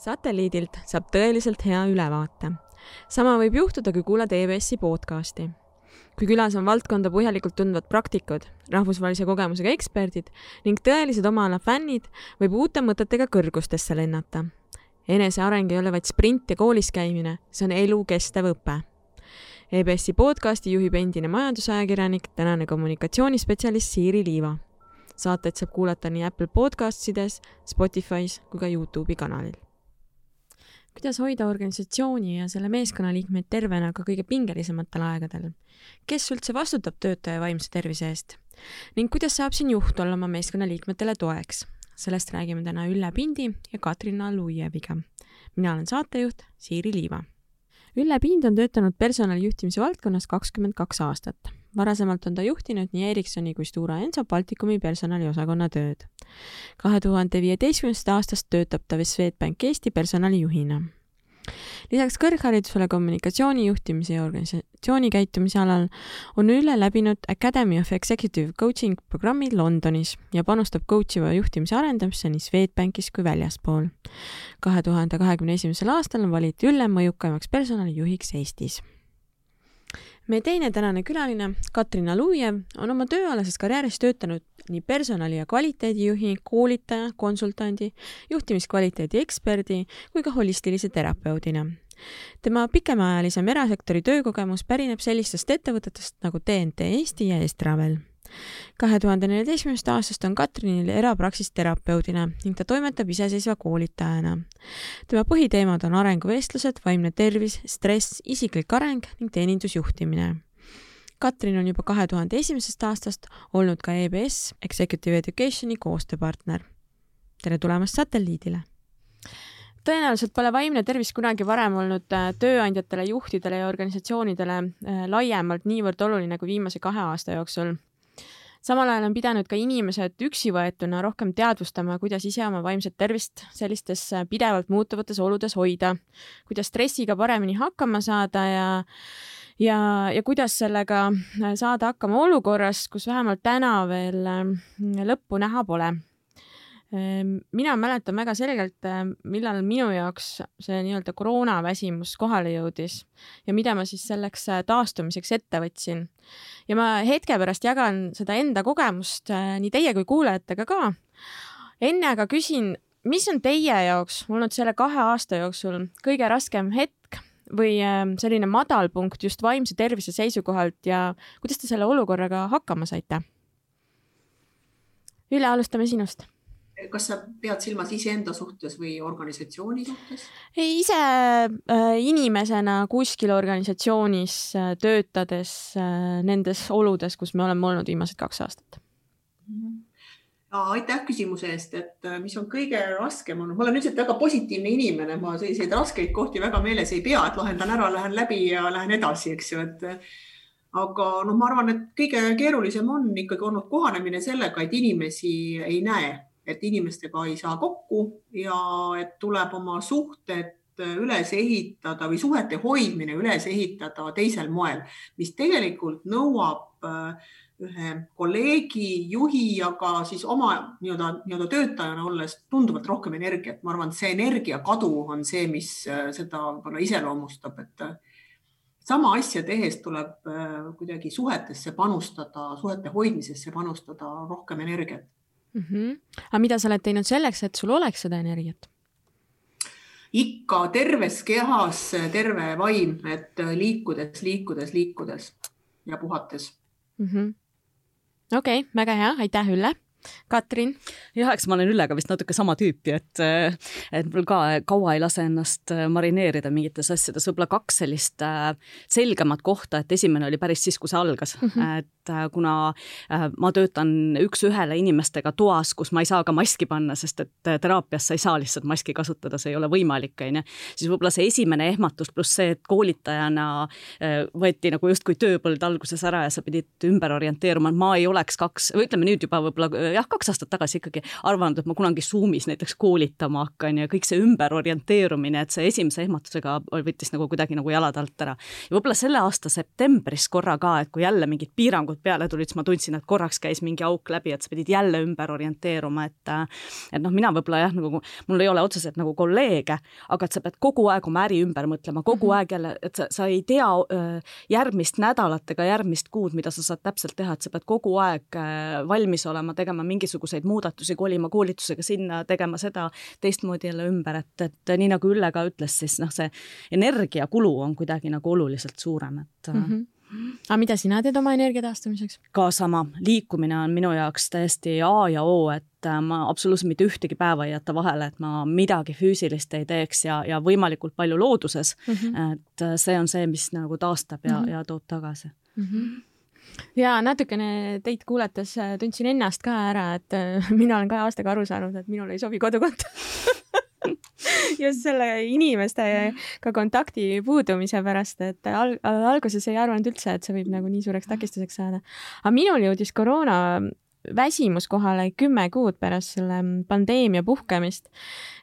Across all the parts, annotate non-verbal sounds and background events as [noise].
satelliidilt saab tõeliselt hea ülevaate. sama võib juhtuda, kui kuulad EBS-i podcasti. kui külas on valdkonda põhjalikult tundvad praktikud, rahvusvahelise kogemusega eksperdid ning tõelised oma ala fännid, võib uute mõtetega kõrgustesse lennata. eneseareng ei ole vaid sprint ja koolis käimine, see on elukestev õpe EBS-i podcasti juhib endine majandusajakirjanik, tänane kommunikatsioonispetsialist Siiri Liiva. saateid saab kuulata nii Apple podcastides, Spotify's kui ka Youtube'i kanalil kuidas hoida organisatsiooni ja selle meeskonna liikmeid tervena ka kõige pingelisematel aegadel? kes üldse vastutab töötaja vaimse tervise eest? ning kuidas saab siin juht olla oma meeskonna liikmetele toeks? sellest räägime täna Ülle Pindi ja Katrina Luieviga. mina olen saatejuht Siiri Liiva. Ülle Pind on töötanud personalijuhtimise valdkonnas kakskümmend kaks aastat varasemalt on ta juhtinud nii Ericssoni kui Stora Enso Baltikumi personaliosakonna tööd. kahe tuhande viieteistkümnendast aastast töötab ta Swedbank Eesti personalijuhina. lisaks kõrgharidusele kommunikatsiooni juhtimise ja organisatsiooni käitumise alal on Ülle läbinud Academy of Executive Coaching programmi Londonis ja panustab coachiva juhtimise arendamisse nii Swedbankis kui väljaspool. kahe tuhande kahekümne esimesel aastal valiti Ülle mõjukaimaks personalijuhiks Eestis meie teine tänane külaline, Katrina Luiev, on oma tööalases karjääris töötanud nii personali- ja kvaliteedijuhi, koolitaja, konsultandi, juhtimiskvaliteedi eksperdi kui ka holistilise terapeudina. tema pikemaajalisem erasektori töökogemus pärineb sellistest ettevõtetest nagu TNT Eesti ja Estravel kahe tuhande neljateistkümnendast aastast on Katrinil erapraksis terapeudina ning ta toimetab iseseisva koolitajana. tema põhiteemad on arenguvestlused, vaimne tervis, stress, isiklik areng ning teenindusjuhtimine. Katrin on juba kahe tuhande esimesest aastast olnud ka EBS Executive Educationi koostööpartner. tere tulemast satelliidile! tõenäoliselt pole vaimne tervis kunagi varem olnud äh, tööandjatele, juhtidele ja organisatsioonidele äh, laiemalt niivõrd oluline kui viimase kahe aasta jooksul samal ajal on pidanud ka inimesed üksi võetuna rohkem teadvustama, kuidas ise oma vaimset tervist sellistes äh, pidevalt muutuvates oludes hoida, kuidas stressiga paremini hakkama saada ja ja, ja kuidas sellega äh, saada hakkama olukorras, kus vähemalt täna veel äh, lõppu näha pole mina mäletan väga selgelt, äh, millal minu jaoks see nii-öelda koroonaväsimus kohale jõudis ja mida ma siis selleks äh, taastumiseks ette võtsin. ja ma hetke pärast jagan seda enda kogemust äh, nii teie kui kuulajatega ka. enne aga küsin, mis on teie jaoks olnud selle kahe aasta jooksul kõige raskem hetk või selline madalpunkt just vaimse tervise seisukohalt ja kuidas te selle olukorraga hakkama saite? Ülle, alustame sinust kas sa pead silmas iseenda suhtes või organisatsiooni suhtes? ei, ise äh, inimesena kuskil organisatsioonis äh, töötades äh, nendes oludes, kus me oleme olnud viimased kaks aastat mm. -hmm aitäh küsimuse eest, et mis on kõige raskem olnud, ma olen üldiselt väga positiivne inimene, ma selliseid raskeid kohti väga meeles ei pea, et lahendan ära, lähen läbi ja lähen edasi, eks ju, et aga noh, ma arvan, et kõige keerulisem on ikkagi olnud kohanemine sellega, et inimesi ei näe et inimestega ei saa kokku ja et tuleb oma suhted üles ehitada või suhete hoidmine üles ehitada teisel moel, mis tegelikult nõuab äh, ühe kolleegi, juhi, aga siis oma nii-öelda, nii-öelda töötajana olles tunduvalt rohkem energiat. ma arvan, et see energiakadu on see, mis äh, seda võib-olla iseloomustab, et äh, sama asja tehes tuleb kuidagi suhetesse panustada, suhete hoidmisesse panustada rohkem energiat mm. -hmm. aga mida sa oled teinud selleks, et sul oleks seda energiat? ikka terves kehas terve vaim, et liikudes, liikudes, liikudes ja puhates mm -hmm.. okei okay,, väga hea, aitäh, Ülle Katrin? jah, eks ma olen Üllega vist natuke sama tüüpi, et, et mul ka kaua ei lase ennast marineerida mingites asjades, võib-olla kaks sellist äh, selgemat kohta, et esimene oli päris siis, kui see algas mm, -hmm. et kuna ma töötan üks-ühele inimestega toas, kus ma ei saa ka maski panna, sest et teraapias sa ei saa lihtsalt maski kasutada, see ei ole võimalik, on ju, siis võib-olla see esimene ehmatus pluss see, et koolitajana võeti nagu justkui tööpõld alguses ära ja sa pidid ümber orienteeruma, et ma ei oleks kaks, või ütleme nüüd juba võib-olla jah, kaks aastat tagasi ikkagi arvanud, et ma kunagi Zoomis näiteks koolitama hakkan ja kõik see ümberorienteerumine, et see esimese ehmatusega võttis nagu kuidagi nagu jalad alt ära. ja võib-olla selle aasta septembris korra ka, et kui jälle mingid piirangud peale tulid, siis ma tundsin, et korraks käis mingi auk läbi, et sa pidid jälle ümber orienteeruma, et et noh, mina võib-olla jah, nagu mul ei ole otseselt nagu kolleege, aga et sa pead kogu aeg oma äri ümber mõtlema, kogu -hmm. aeg jälle, et sa, sa ei tea järgmist nädalat ega järgmist kuud, mida sa saad täpselt teha, et sa pead kogu aeg valmis olema, tegema mingisuguseid muudatusi, kolima koolitusega sinna, tegema seda teistmoodi jälle ümber, et, et nii nagu Ülle ka ütles, siis noh, see energiakulu on kuidagi nagu oluliselt suurem, et mm. -hmm aga mida sina teed oma energia taastamiseks? ka sama, liikumine on minu jaoks täiesti A ja O, et äh, ma absoluutselt mitte ühtegi päeva ei jäta vahele, et ma midagi füüsilist ei teeks ja, ja võimalikult palju looduses mm. -hmm. et äh, see on see, mis nagu taastab ja mm, -hmm. ja toob tagasi mm. -hmm ja natukene teid kuulates äh, tundsin ennast ka ära, et [laughs] mina olen kahe aastaga aru saanud, et minule ei sobi kodukond [laughs] just selle inimestega kontakti puudumise pärast, et al alguses ei arvanud üldse, et see võib nagu nii suureks takistuseks saada. aga minul jõudis koroona väsimus kohale kümme kuud pärast selle pandeemia puhkemist.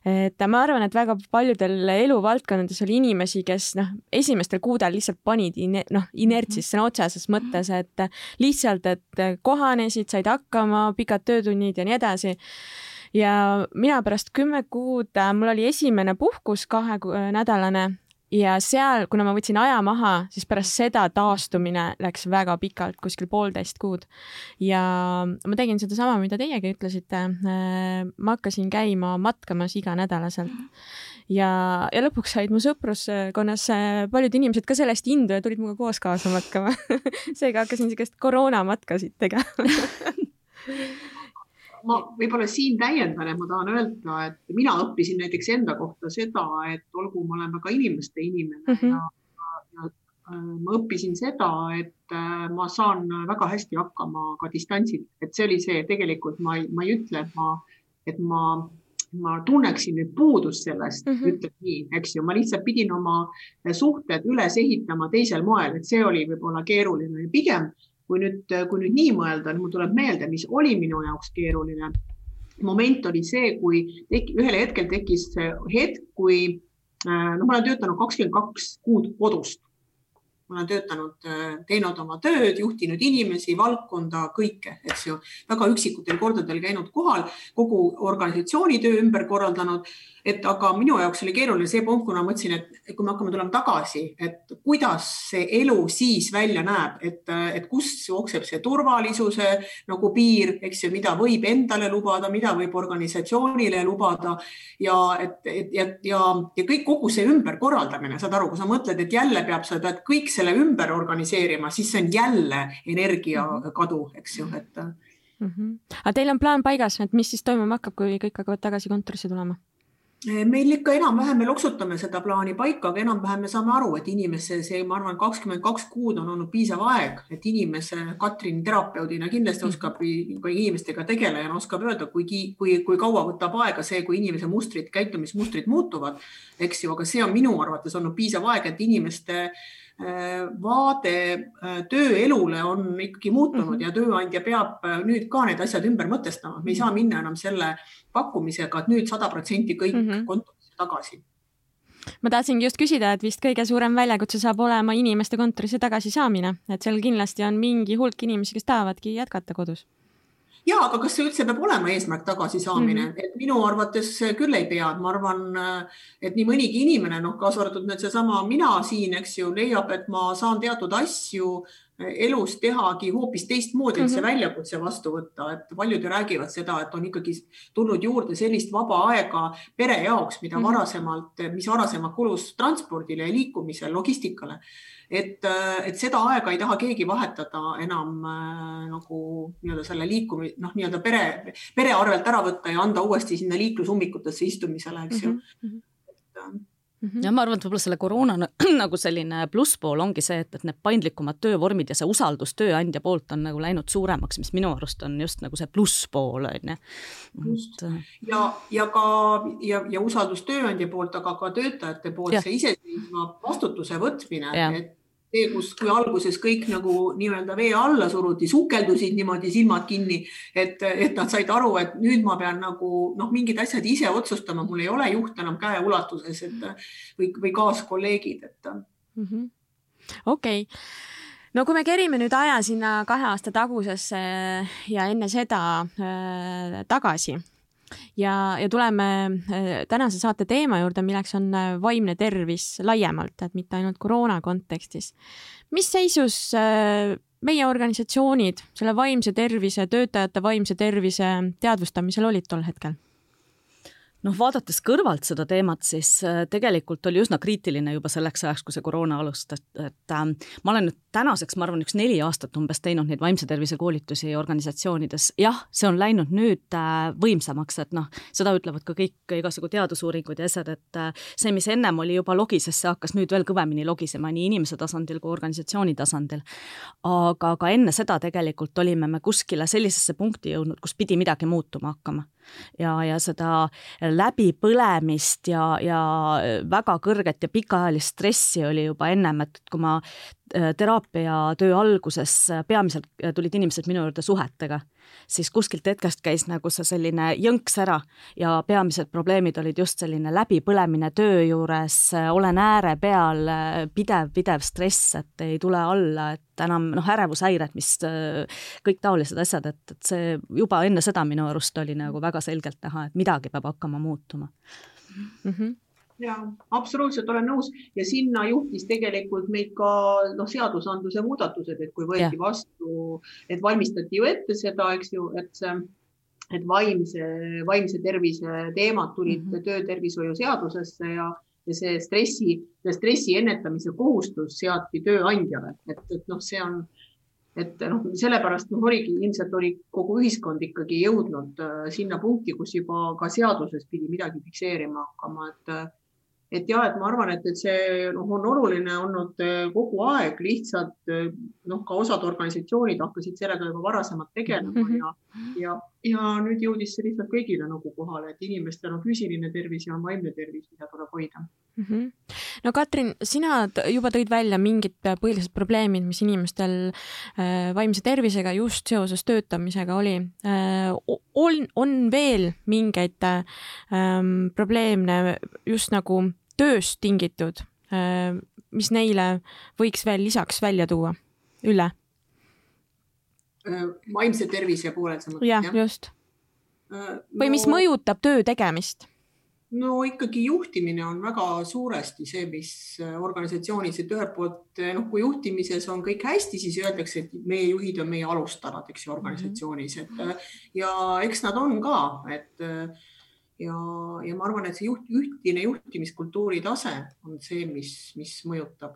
et ma arvan, et väga paljudel eluvaldkondades oli inimesi, kes noh, esimestel kuudel lihtsalt panid ine, noh, inertsisse sõna otseses mõttes, et lihtsalt, et kohanesid, said hakkama, pikad töötunnid ja nii edasi. Ja mina pärast kümme kuud, äh, mul oli esimene puhkus kahenädalane äh, ja seal, kuna ma võtsin aja maha, siis pärast seda taastumine läks väga pikalt, kuskil poolteist kuud. ja ma tegin sedasama, mida teiegi ütlesite. Äh, ma hakkasin käima matkamas iganädalaselt ja, ja lõpuks said mu sõpruskonnas paljud inimesed ka sellest indu ja tulid minuga koos kaasa matkama [laughs] seega hakkasin niisugust koroonamatkasid tegema [laughs] ma võib-olla siin täiendan, et ma tahan öelda, et mina õppisin näiteks enda kohta seda, et olgu, ma olen väga inimeste inimene mm -hmm. ja, ja äh, ma õppisin seda, et äh, ma saan väga hästi hakkama ka distantsilt, et see oli see, tegelikult ma ei, ma ei ütle, et ma, et ma, ma tunneksin nüüd puudust sellest. Mm, -hmm. ütled nii, eks ju, ma lihtsalt pidin oma suhted üles ehitama teisel moel, et see oli võib-olla keeruline. Ja pigem kui nüüd, kui nüüd nii mõelda, mul tuleb meelde, mis oli minu jaoks keeruline moment oli see, kui teki, ühel hetkel tekkis hetk, kui no ma olen töötanud kakskümmend kaks kuud kodust ma olen töötanud, äh, teinud oma tööd, juhtinud inimesi, valdkonda, kõike, eks ju, väga üksikutel kordadel käinud kohal, kogu organisatsiooni töö ümber korraldanud. Et aga minu jaoks oli keeruline see punkt, kuna mõtlesin, et kui me hakkame tulema tagasi, et kuidas see elu siis välja näeb, et, et kust jookseb see turvalisuse nagu piir, eks ju, mida võib endale lubada, mida võib organisatsioonile lubada ja et, et ja, ja, ja kõik kogu see ümberkorraldamine, saad aru, kui sa mõtled, et jälle peab, sa pead kõik selle ümber organiseerima, siis see on jälle energiakadu, eks ju, et mm. -hmm. aga teil on plaan paigas, et mis siis toimuma hakkab, kui kõik hakkavad tagasi kontorisse tulema? Meil ikka enam-vähem, me loksutame seda plaani paika, aga enam-vähem me saame aru, et inimese see, ma arvan, kakskümmend kaks kuud on olnud piisav aeg, et inimese, Katrin terapeudina kindlasti mm. oskab või inimestega tegelejana oskab öelda, kui, kui, kui kaua võtab aega see, kui inimese mustrid, käitumismustrid muutuvad, eks ju, aga see on minu arvates olnud piisav aeg, et inimeste Äh, vaade äh, tööelule on ikkagi muutunud mm -hmm. ja tööandja peab äh, nüüd ka need asjad ümber mõtestama, me ei saa minna enam selle pakkumisega, et nüüd sada protsenti kõik mm -hmm. kontorisse tagasi ma tahtsingi just küsida, et vist kõige suurem väljakutse saab olema inimeste kontorisse tagasisaamine, et seal kindlasti on mingi hulk inimesi, kes tahavadki jätkata kodus ja, aga kas see üldse peab olema eesmärk tagasisaamine mm, -hmm. et minu arvates küll ei pea, ma arvan, et nii mõnigi inimene, noh, kaasa arvatud nüüd seesama mina siin, eks ju, leiab, et ma saan teatud asju elus tehagi hoopis teistmoodi, et see mhm. väljakutse vastu võtta, et paljud ju räägivad seda, et on ikkagi tulnud juurde sellist vaba aega pere jaoks, mida mhm. varasemalt, mis varasemalt kulus transpordile ja liikumisele, logistikale et, et seda aega ei taha keegi vahetada enam äh, nagu nii-öelda selle liikumi-, noh, nii-öelda pere, pere arvelt ära võtta ja anda uuesti sinna liiklusummikutesse istumisele, eks ju mm. -hmm. Ja ma arvan, et võib-olla selle koroona [clears throat] nagu selline plusspool ongi see, et, et need paindlikumad töövormid ja see usaldus tööandja poolt on nagu läinud suuremaks, mis minu arust on just nagu see plusspool on ju. Äh, ja, ja ka ja, ja usaldus tööandja poolt, aga ka töötajate poolt, see iseseisva vastutuse võtmine, et see, kus, kui alguses kõik nagu nii-öelda vee alla suruti, sukeldusid niimoodi silmad kinni, et, et nad said aru, et nüüd ma pean nagu noh, mingid asjad ise otsustama, mul ei ole juht enam käeulatuses, et või, või kaaskolleegid, et. Mm -hmm.. okei. Okay no kui me kerime nüüd aja sinna kahe aasta tagusesse ja enne seda äh, tagasi ja, ja tuleme äh, tänase saate teema juurde, milleks on äh, vaimne tervis laiemalt, et mitte ainult koroona kontekstis. mis seisus äh, meie organisatsioonid selle vaimse tervise, töötajate vaimse tervise teadvustamisel olid tol hetkel? Noh, vaadates kõrvalt seda teemat, siis äh, tegelikult oli üsna kriitiline juba selleks ajaks, kui see koroona alustas, et äh, ma olen nüüd tänaseks, ma arvan, üks neli aastat umbes teinud neid vaimse tervise koolitusi organisatsioonides. jah, see on läinud nüüd äh, võimsamaks, et noh, seda ütlevad ka kõik igasugu teadusuuringud ja asjad, et äh, see, mis ennem oli juba logises, see hakkas nüüd veel kõvemini logisema nii inimese tasandil kui organisatsiooni tasandil. aga ka enne seda tegelikult olime me kuskile sellisesse punkti jõudnud, kus pidi midagi muutuma hakkama ja, ja seda läbipõlemist ja, ja väga kõrget ja pikaajalist stressi oli juba ennem, et kui ma Äh, teraapiatöö alguses äh, peamiselt äh, tulid inimesed minu juurde suhetega, siis kuskilt hetkest käis nagu see selline jõnks ära ja peamised probleemid olid just selline läbipõlemine töö juures, olen ääre peal, pidev, pidev stress, et ei tule alla, et enam noh, ärevushäired, mis kõik taolised asjad, et, et see juba enne seda minu arust oli nagu väga selgelt näha, et midagi peab hakkama muutuma mm. -hmm ja absoluutselt olen nõus ja sinna juhtis tegelikult meid ka noh, seadusandluse muudatused, et kui võeti ja. vastu, et valmistati ju ette seda, eks ju, et see, et vaimse, vaimse tervise teemad tulid mm -hmm. töötervishoiu seadusesse ja, ja see stressi, stressi ennetamise kohustus seati tööandjale, et, et noh, see on et noh, sellepärast noh, oligi ilmselt oli kogu ühiskond ikkagi jõudnud äh, sinna punkti, kus juba ka seaduses pidi midagi fikseerima hakkama, et et ja, et ma arvan, et, et see noh, on oluline olnud eh, kogu aeg, lihtsalt eh, noh, ka osad organisatsioonid hakkasid sellega juba varasemalt tegelema mm -hmm. ja, ja, ja nüüd jõudis see lihtsalt kõigile nagu kohale, et inimestel on füüsiline tervis ja vaimne tervis, mida tuleb hoida mm. -hmm. no Katrin, sina juba tõid välja mingid põhilised probleemid, mis inimestel äh, vaimse tervisega just seoses töötamisega oli äh,. on, on veel mingeid äh, probleeme just nagu tööst tingitud, äh, mis neile võiks veel lisaks välja tuua? Ülle? Äh, vaimse tervise poolel sa mõtled? jah, just. Äh, või no, mis mõjutab töö tegemist? no ikkagi juhtimine on väga suuresti see, mis organisatsioonis, et ühelt poolt noh, kui juhtimises on kõik hästi, siis öeldakse, et meie juhid on meie alustalad, eks ju, organisatsioonis, et ja eks nad on ka, et ja, ja ma arvan, et see juht, ühtine juhtimiskultuuri tase on see, mis, mis mõjutab,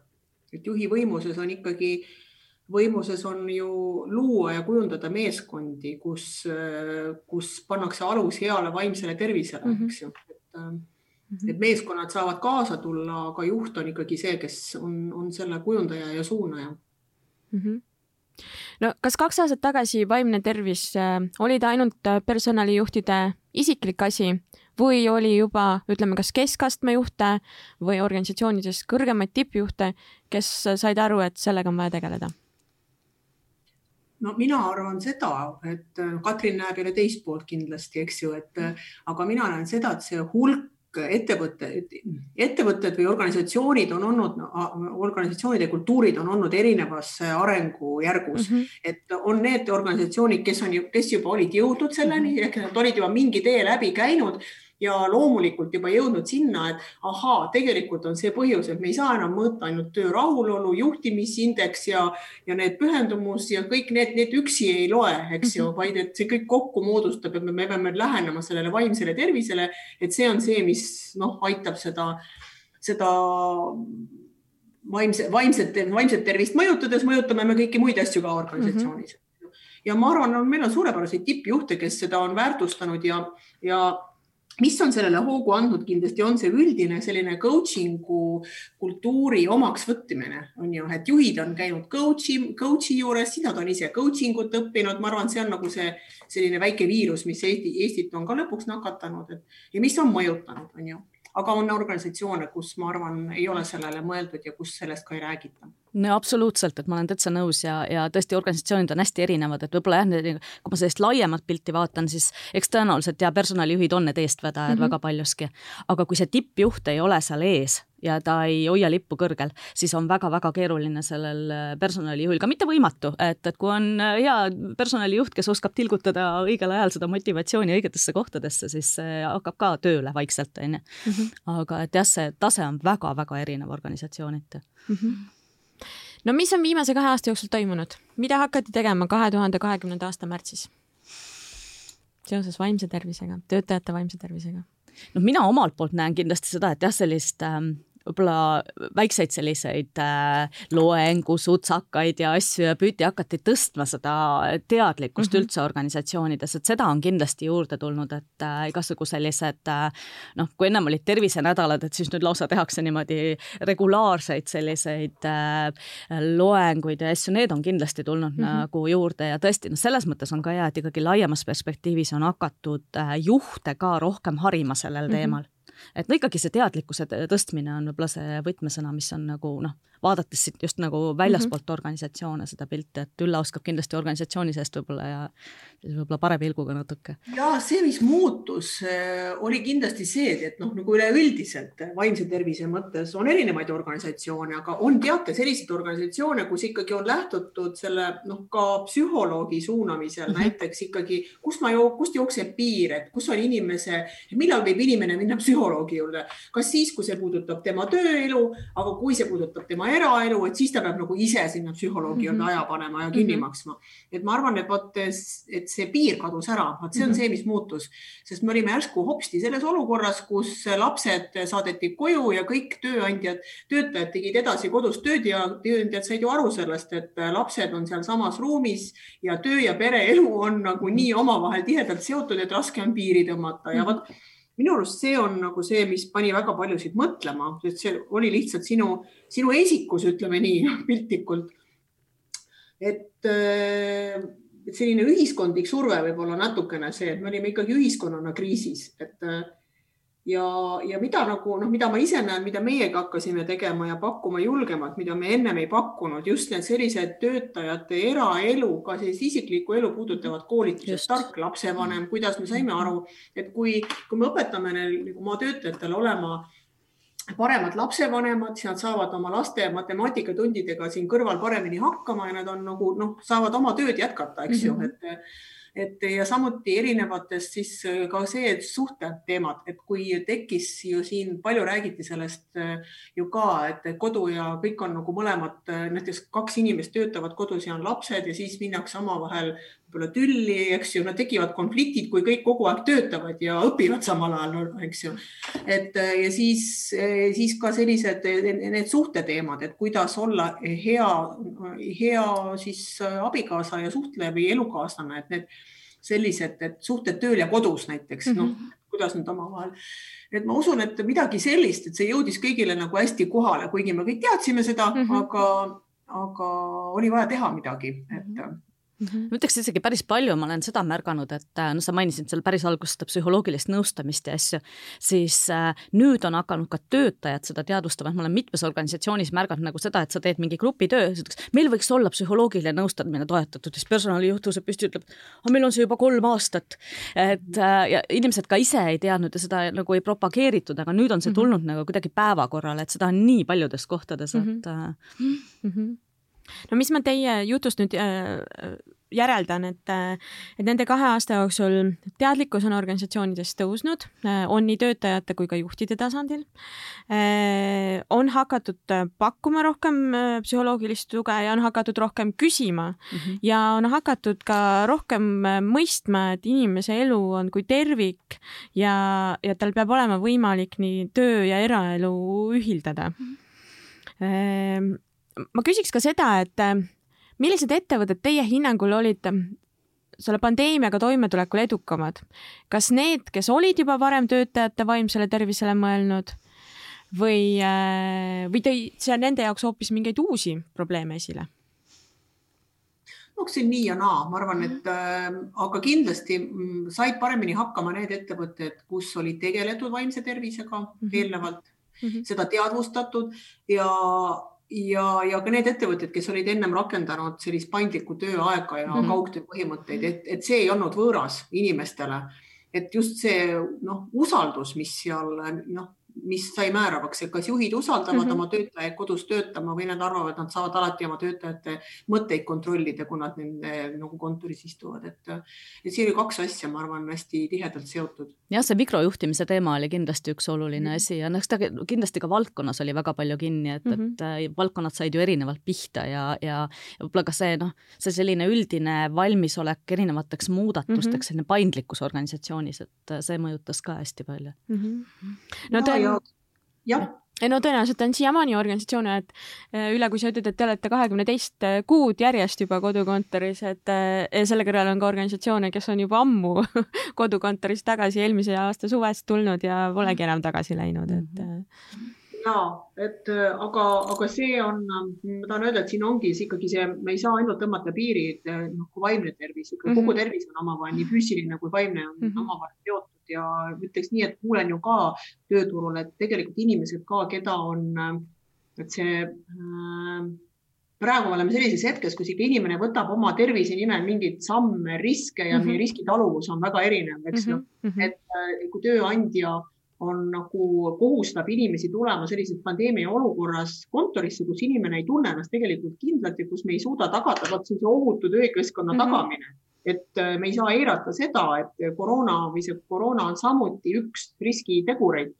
et juhi võimuses on ikkagi, võimuses on ju luua ja kujundada meeskondi, kus, kus pannakse alus heale vaimsele tervisele mm, -hmm. eks ju, et mm, -hmm. et meeskonnad saavad kaasa tulla, aga juht on ikkagi see, kes on, on selle kujundaja ja suunaja mm. -hmm no kas kaks aastat tagasi vaimne tervis äh, oli ta ainult äh, personalijuhtide isiklik asi või oli juba, ütleme, kas keskastme juhte või organisatsioonides kõrgemaid tippjuhte, kes said aru, et sellega on vaja tegeleda? No mina arvan seda, et Katrin näeb jälle teist poolt kindlasti, eks ju, et aga mina näen seda, et see hulk ettevõtted, ettevõtted või organisatsioonid on olnud, organisatsioonide kultuurid on olnud erinevas arengujärgus mm, -hmm. et on need organisatsioonid, kes on, kes juba olid jõudnud selleni mm -hmm. ehk nad olid juba mingi tee läbi käinud ja loomulikult juba jõudnud sinna, et ahaa, tegelikult on see põhjus, et me ei saa enam mõõta ainult töö rahulolu, juhtimisindeks ja, ja need pühendumus ja kõik need, need üksi ei loe, eks ju, mhm. vaid et see kõik kokku moodustab, et me peame lähenema sellele vaimsele tervisele, et see on see, mis noh, aitab seda, seda vaimse, vaimset, vaimset tervist mõjutades mõjutame me kõiki muid asju ka organisatsioonis mm. -hmm. ja ma arvan, meil on suurepäraseid tippjuhte, kes seda on väärtustanud ja, ja mis on sellele hoogu andnud? Kindlasti, on see üldine selline coaching'u kultuuri omaks võtmine, on ju, et juhid on käinud coach'i, coach'i juures, siis nad on ise coaching ut õppinud, ma arvan, see on nagu see selline väike viirus, mis Eesti, Eestit on ka lõpuks nakatanud, et ja mis on mõjutanud, on ju aga on organisatsioone, kus ma arvan, ei ole sellele mõeldud ja kus sellest ka ei räägita no absoluutselt, et ma olen täitsa nõus ja, ja tõesti organisatsioonid on hästi erinevad, et võib-olla jah, kui ma sellist laiemat pilti vaatan, siis eks tõenäoliselt ja personalijuhid on need eestvedajad mm -hmm. väga paljuski. aga kui see tippjuht ei ole seal ees ja ta ei hoia lippu kõrgel, siis on väga-väga keeruline sellel personalijuhil, ka mitte võimatu, et, et kui on hea personalijuht, kes oskab tilgutada õigel ajal seda motivatsiooni õigetesse kohtadesse, siis see hakkab ka tööle vaikselt, on ju. Mhm. aga et jah, see tase on väga-väga erinev organisatsiooniti mm. -hmm no mis on viimase kahe aasta jooksul toimunud, mida hakati tegema kahe tuhande kahekümnenda aasta märtsis? seoses vaimse tervisega, töötajate vaimse tervisega? no mina omalt poolt näen kindlasti seda, et jah, sellist ähm, võib-olla väikseid selliseid äh, loengusutsakaid ja asju ja püüti hakati tõstma seda teadlikkust mm -hmm. üldse organisatsioonides, et seda on kindlasti juurde tulnud, et äh, igasugu sellised äh, noh, kui ennem olid tervisenädalad, et siis nüüd lausa tehakse niimoodi regulaarseid selliseid äh, loenguid ja asju, need on kindlasti tulnud mm -hmm. nagu juurde ja tõesti, noh, selles mõttes on ka hea, et ikkagi laiemas perspektiivis on hakatud äh, juhte ka rohkem harima sellel mm -hmm. teemal et no ikkagi see teadlikkuse tõstmine on võib-olla see võtmesõna, mis on nagu noh, vaadates siit just nagu väljaspoolt mm -hmm. organisatsioone seda pilti, et Ülla oskab kindlasti organisatsiooni seest võib-olla ja võib-olla parem pilguga natuke. ja see, mis muutus, äh, oli kindlasti see, et noh, nagu üleüldiselt vaimse tervise mõttes on erinevaid organisatsioone, aga on teate selliseid organisatsioone, kus ikkagi on lähtutud selle noh, ka psühholoogi suunamisel mm -hmm. näiteks ikkagi, kust ma, kust jookseb piir, et kus on inimese, millal võib inimene minna psühholoogi juurde, kas siis, kui see puudutab tema tööelu, aga kui see puudutab tema eraelu, et siis ta peab nagu ise sinna psühholoogi juurde mm -hmm. aja panema ja kinni mm -hmm. maksma. et ma arvan, et vot, et see piir kadus ära, vot see on mm -hmm. see, mis muutus, sest me olime järsku hopsti selles olukorras, kus lapsed saadeti koju ja kõik tööandjad, töötajad tegid edasi kodus tööd ja tööandjad said ju aru sellest, et lapsed on sealsamas ruumis ja töö ja pereelu on nagu nii omavahel tihedalt seotud, et raske on piiri tõmmata ja vot minu arust see on nagu see, mis pani väga paljusid mõtlema, sest see oli lihtsalt sinu sinu esikus, ütleme nii [laughs] piltlikult. et äh, selline ühiskondlik surve võib olla natukene see, et me olime ikkagi ühiskonnana kriisis, et äh, ja, ja mida nagu noh, mida ma ise näen, mida meiega hakkasime tegema ja pakkuma julgemalt, mida me ennem ei pakkunud, just need sellised töötajate eraelu, ka sellist isiklikku elu puudutavad koolitused, tark lapsevanem, kuidas me saime aru, et kui, kui me õpetame neil nagu oma töötajatele olema paremad lapsevanemad, siis nad saavad oma laste matemaatikatundidega siin kõrval paremini hakkama ja nad on nagu noh, saavad oma tööd jätkata, eks mm -hmm. ju, mhm. et et ja samuti erinevatest siis ka see suhteteemad, et kui tekkis ju siin palju räägiti sellest ju ka, et kodu ja kõik on nagu mõlemad, näiteks kaks inimest töötavad kodus ja on lapsed ja siis minnakse omavahel võib-olla tülli, eks ju, nad tekivad konfliktid, kui kõik kogu aeg töötavad ja õpivad samal ajal, eks ju. et ja siis, siis ka sellised need suhteteemad, et kuidas olla hea, hea siis abikaasa ja suhtleja või elukaaslane, et need sellised, et suhted tööl ja kodus näiteks mm, -hmm. noh, kuidas nad omavahel et ma usun, et midagi sellist, et see jõudis kõigile nagu hästi kohale, kuigi me kõik teadsime seda mm, -hmm. aga, aga oli vaja teha midagi, et mm. -hmm Mm -hmm. ma ütleks isegi päris palju, ma olen seda märganud, et äh, noh, sa mainisid seal päris alguses seda psühholoogilist nõustamist ja asju, siis äh, nüüd on hakanud ka töötajad seda teadvustama, et ma olen mitmes organisatsioonis märganud nagu seda, et sa teed mingi grupitöö, meil võiks olla psühholoogiline nõustamine toetatud, siis personalijuht tõuseb püsti, ütleb, meil on see juba kolm aastat. et äh, ja inimesed ka ise ei teadnud ja seda nagu ei propageeritud, aga nüüd on see mhm. tulnud mm -hmm. nagu kuidagi päevakorrale, et seda on nii paljudes kohtades, et mm. -hmm. Mm -hmm no mis ma teie jutust nüüd äh, järeldan, et, äh, et nende kahe aasta jooksul teadlikkus on organisatsioonides tõusnud, äh, on nii töötajate kui ka juhtide tasandil. on hakatud pakkuma rohkem psühholoogilist tuge ja on hakatud rohkem küsima mm -hmm. ja on hakatud ka rohkem mõistma, et inimese elu on kui tervik ja, ja tal peab olema võimalik nii töö ja eraelu ühildada mm. -hmm ma küsiks ka seda, et äh, millised ettevõtted teie hinnangul olid äh, selle pandeemiaga toimetulekul edukamad? kas need, kes olid juba varem töötajate vaimsele tervisele mõelnud või, äh, või tõi see nende jaoks hoopis mingeid uusi probleeme esile? oleks siin nii ja naa, ma arvan, et äh, aga kindlasti mm, said paremini hakkama need ettevõtted, kus oli tegeletud vaimse tervisega mm -hmm. eelnevalt mm, -hmm. seda teadvustatud ja, ja, ja ka need ettevõtted, kes olid ennem rakendanud sellist paindlikku tööaega ja mm -hmm. kaugtöö põhimõtteid, et, et see ei olnud võõras inimestele. et just see noh, usaldus, mis seal noh, mis sai määravaks, et kas juhid usaldavad mm -hmm. oma töötajaid kodus töötama või nad arvavad, nad saavad alati oma töötajate mõtteid kontrollida, kui nad nende nagu kontoris istuvad, et, et siin oli kaks asja, ma arvan, hästi tihedalt seotud. jah, see mikrojuhtimise teema oli kindlasti üks oluline mm -hmm. asi ja noh, ta kindlasti ka valdkonnas oli väga palju kinni, et mm, -hmm. et äh, valdkonnad said ju erinevalt pihta ja, ja võib-olla ka see noh, see selline üldine valmisolek erinevateks muudatusteks mm, -hmm. selline paindlikkus organisatsioonis, et see mõjutas ka hästi palju mm. -hmm. no ta ja, jah. Ei no tõenäoliselt on siiamaani organisatsioone, et eh, Ülle, kui sa ütled, et te olete kahekümne teist eh, kuud järjest juba kodukontoris, et eh, selle kõrval on ka organisatsioone, kes on juba ammu [laughs] kodukontoris tagasi eelmise aasta suvest tulnud ja polegi enam tagasi läinud, et mhm ja et äh, aga, aga see on, ma tahan öelda, et siin ongi see ikkagi see, me ei saa ainult tõmmata piiri, et äh, noh, kui vaimne tervis, ikka mm -hmm. kogu tervis on omavahel nii füüsiline kui vaimne on mm -hmm. omavahel seotud ja ütleks nii, et kuulen ju ka tööturul, et tegelikult inimesed ka, keda on, et see äh, praegu me oleme sellises hetkes, kus ikka inimene võtab oma tervise nimel mingeid samme, riske ja mm -hmm. meie riskitaluvus on väga erinev, eks ju mm -hmm., et kui tööandja on nagu kohustab inimesi tulema sellises pandeemia olukorras kontorisse, kus inimene ei tunne ennast tegelikult kindlalt ja kus me ei suuda tagada vot sellise ohutu töökeskkonna mm -hmm. tagamine. et äh, me ei saa eirata seda, et koroona või see koroona on samuti üks riskitegureid.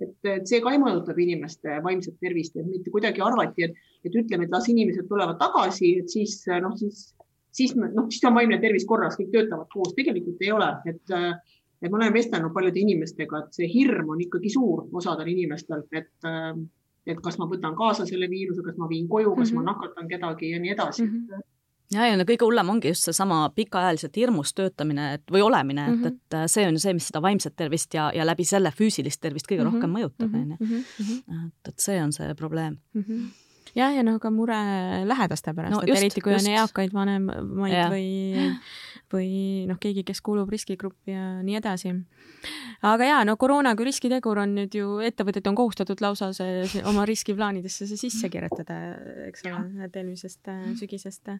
et, et see ka mõjutab inimeste vaimset tervist, et mitte kuidagi arvati, et, et ütleme, et las inimesed tulevad tagasi, et siis noh, siis, siis noh, siis on vaimne tervis korras, kõik töötavad koos, tegelikult ei ole, et äh, et ma olen vestelnud paljude inimestega, et see hirm on ikkagi suur osadel inimestel, et, äh, et kas ma võtan kaasa selle viiruse, kas ma viin koju, kas mm -hmm. ma mhm. nakatan kedagi ja nii edasi mm. -hmm ja, ja no kõige hullem ongi just seesama pikaajaliselt hirmus töötamine et, või olemine mm, -hmm. et, et see on see, mis seda vaimset tervist ja, ja läbi selle füüsilist tervist kõige mm -hmm. rohkem mõjutab. Mhm. Mhm. et, et see on see probleem mm. -hmm jah, ja noh, ka mure lähedaste pärast no,, et just, eriti kui just. on eakaid vanemaid ja. või, [laughs] või noh, keegi, kes kuulub riskigruppi ja nii edasi. aga ja no koroona kui riskitegur on nüüd ju, ettevõtted on kohustatud lausa see, see oma riskiplaanidesse see sisse kirjutada, eks ole, et eelmisest äh, sügisest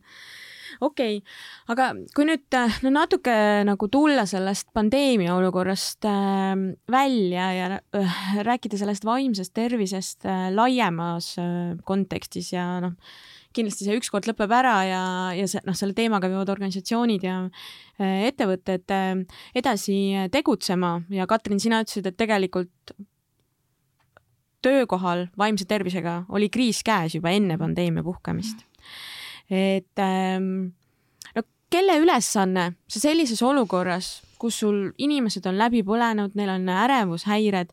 okei okay., aga kui nüüd no natuke nagu tulla sellest pandeemia olukorrast äh, välja ja äh, rääkida sellest vaimsest tervisest äh, laiemas äh, kontekstis ja noh, kindlasti see ükskord lõpeb ära ja, ja see noh, selle teemaga peavad organisatsioonid ja äh, ettevõtted äh, edasi tegutsema ja Katrin, sina ütlesid, et tegelikult töökohal vaimse tervisega oli kriis käes juba enne pandeemia puhkemist et ähm, no kelle ülesanne see sellises olukorras, kus sul inimesed on läbi põlenud, neil on ärevushäired,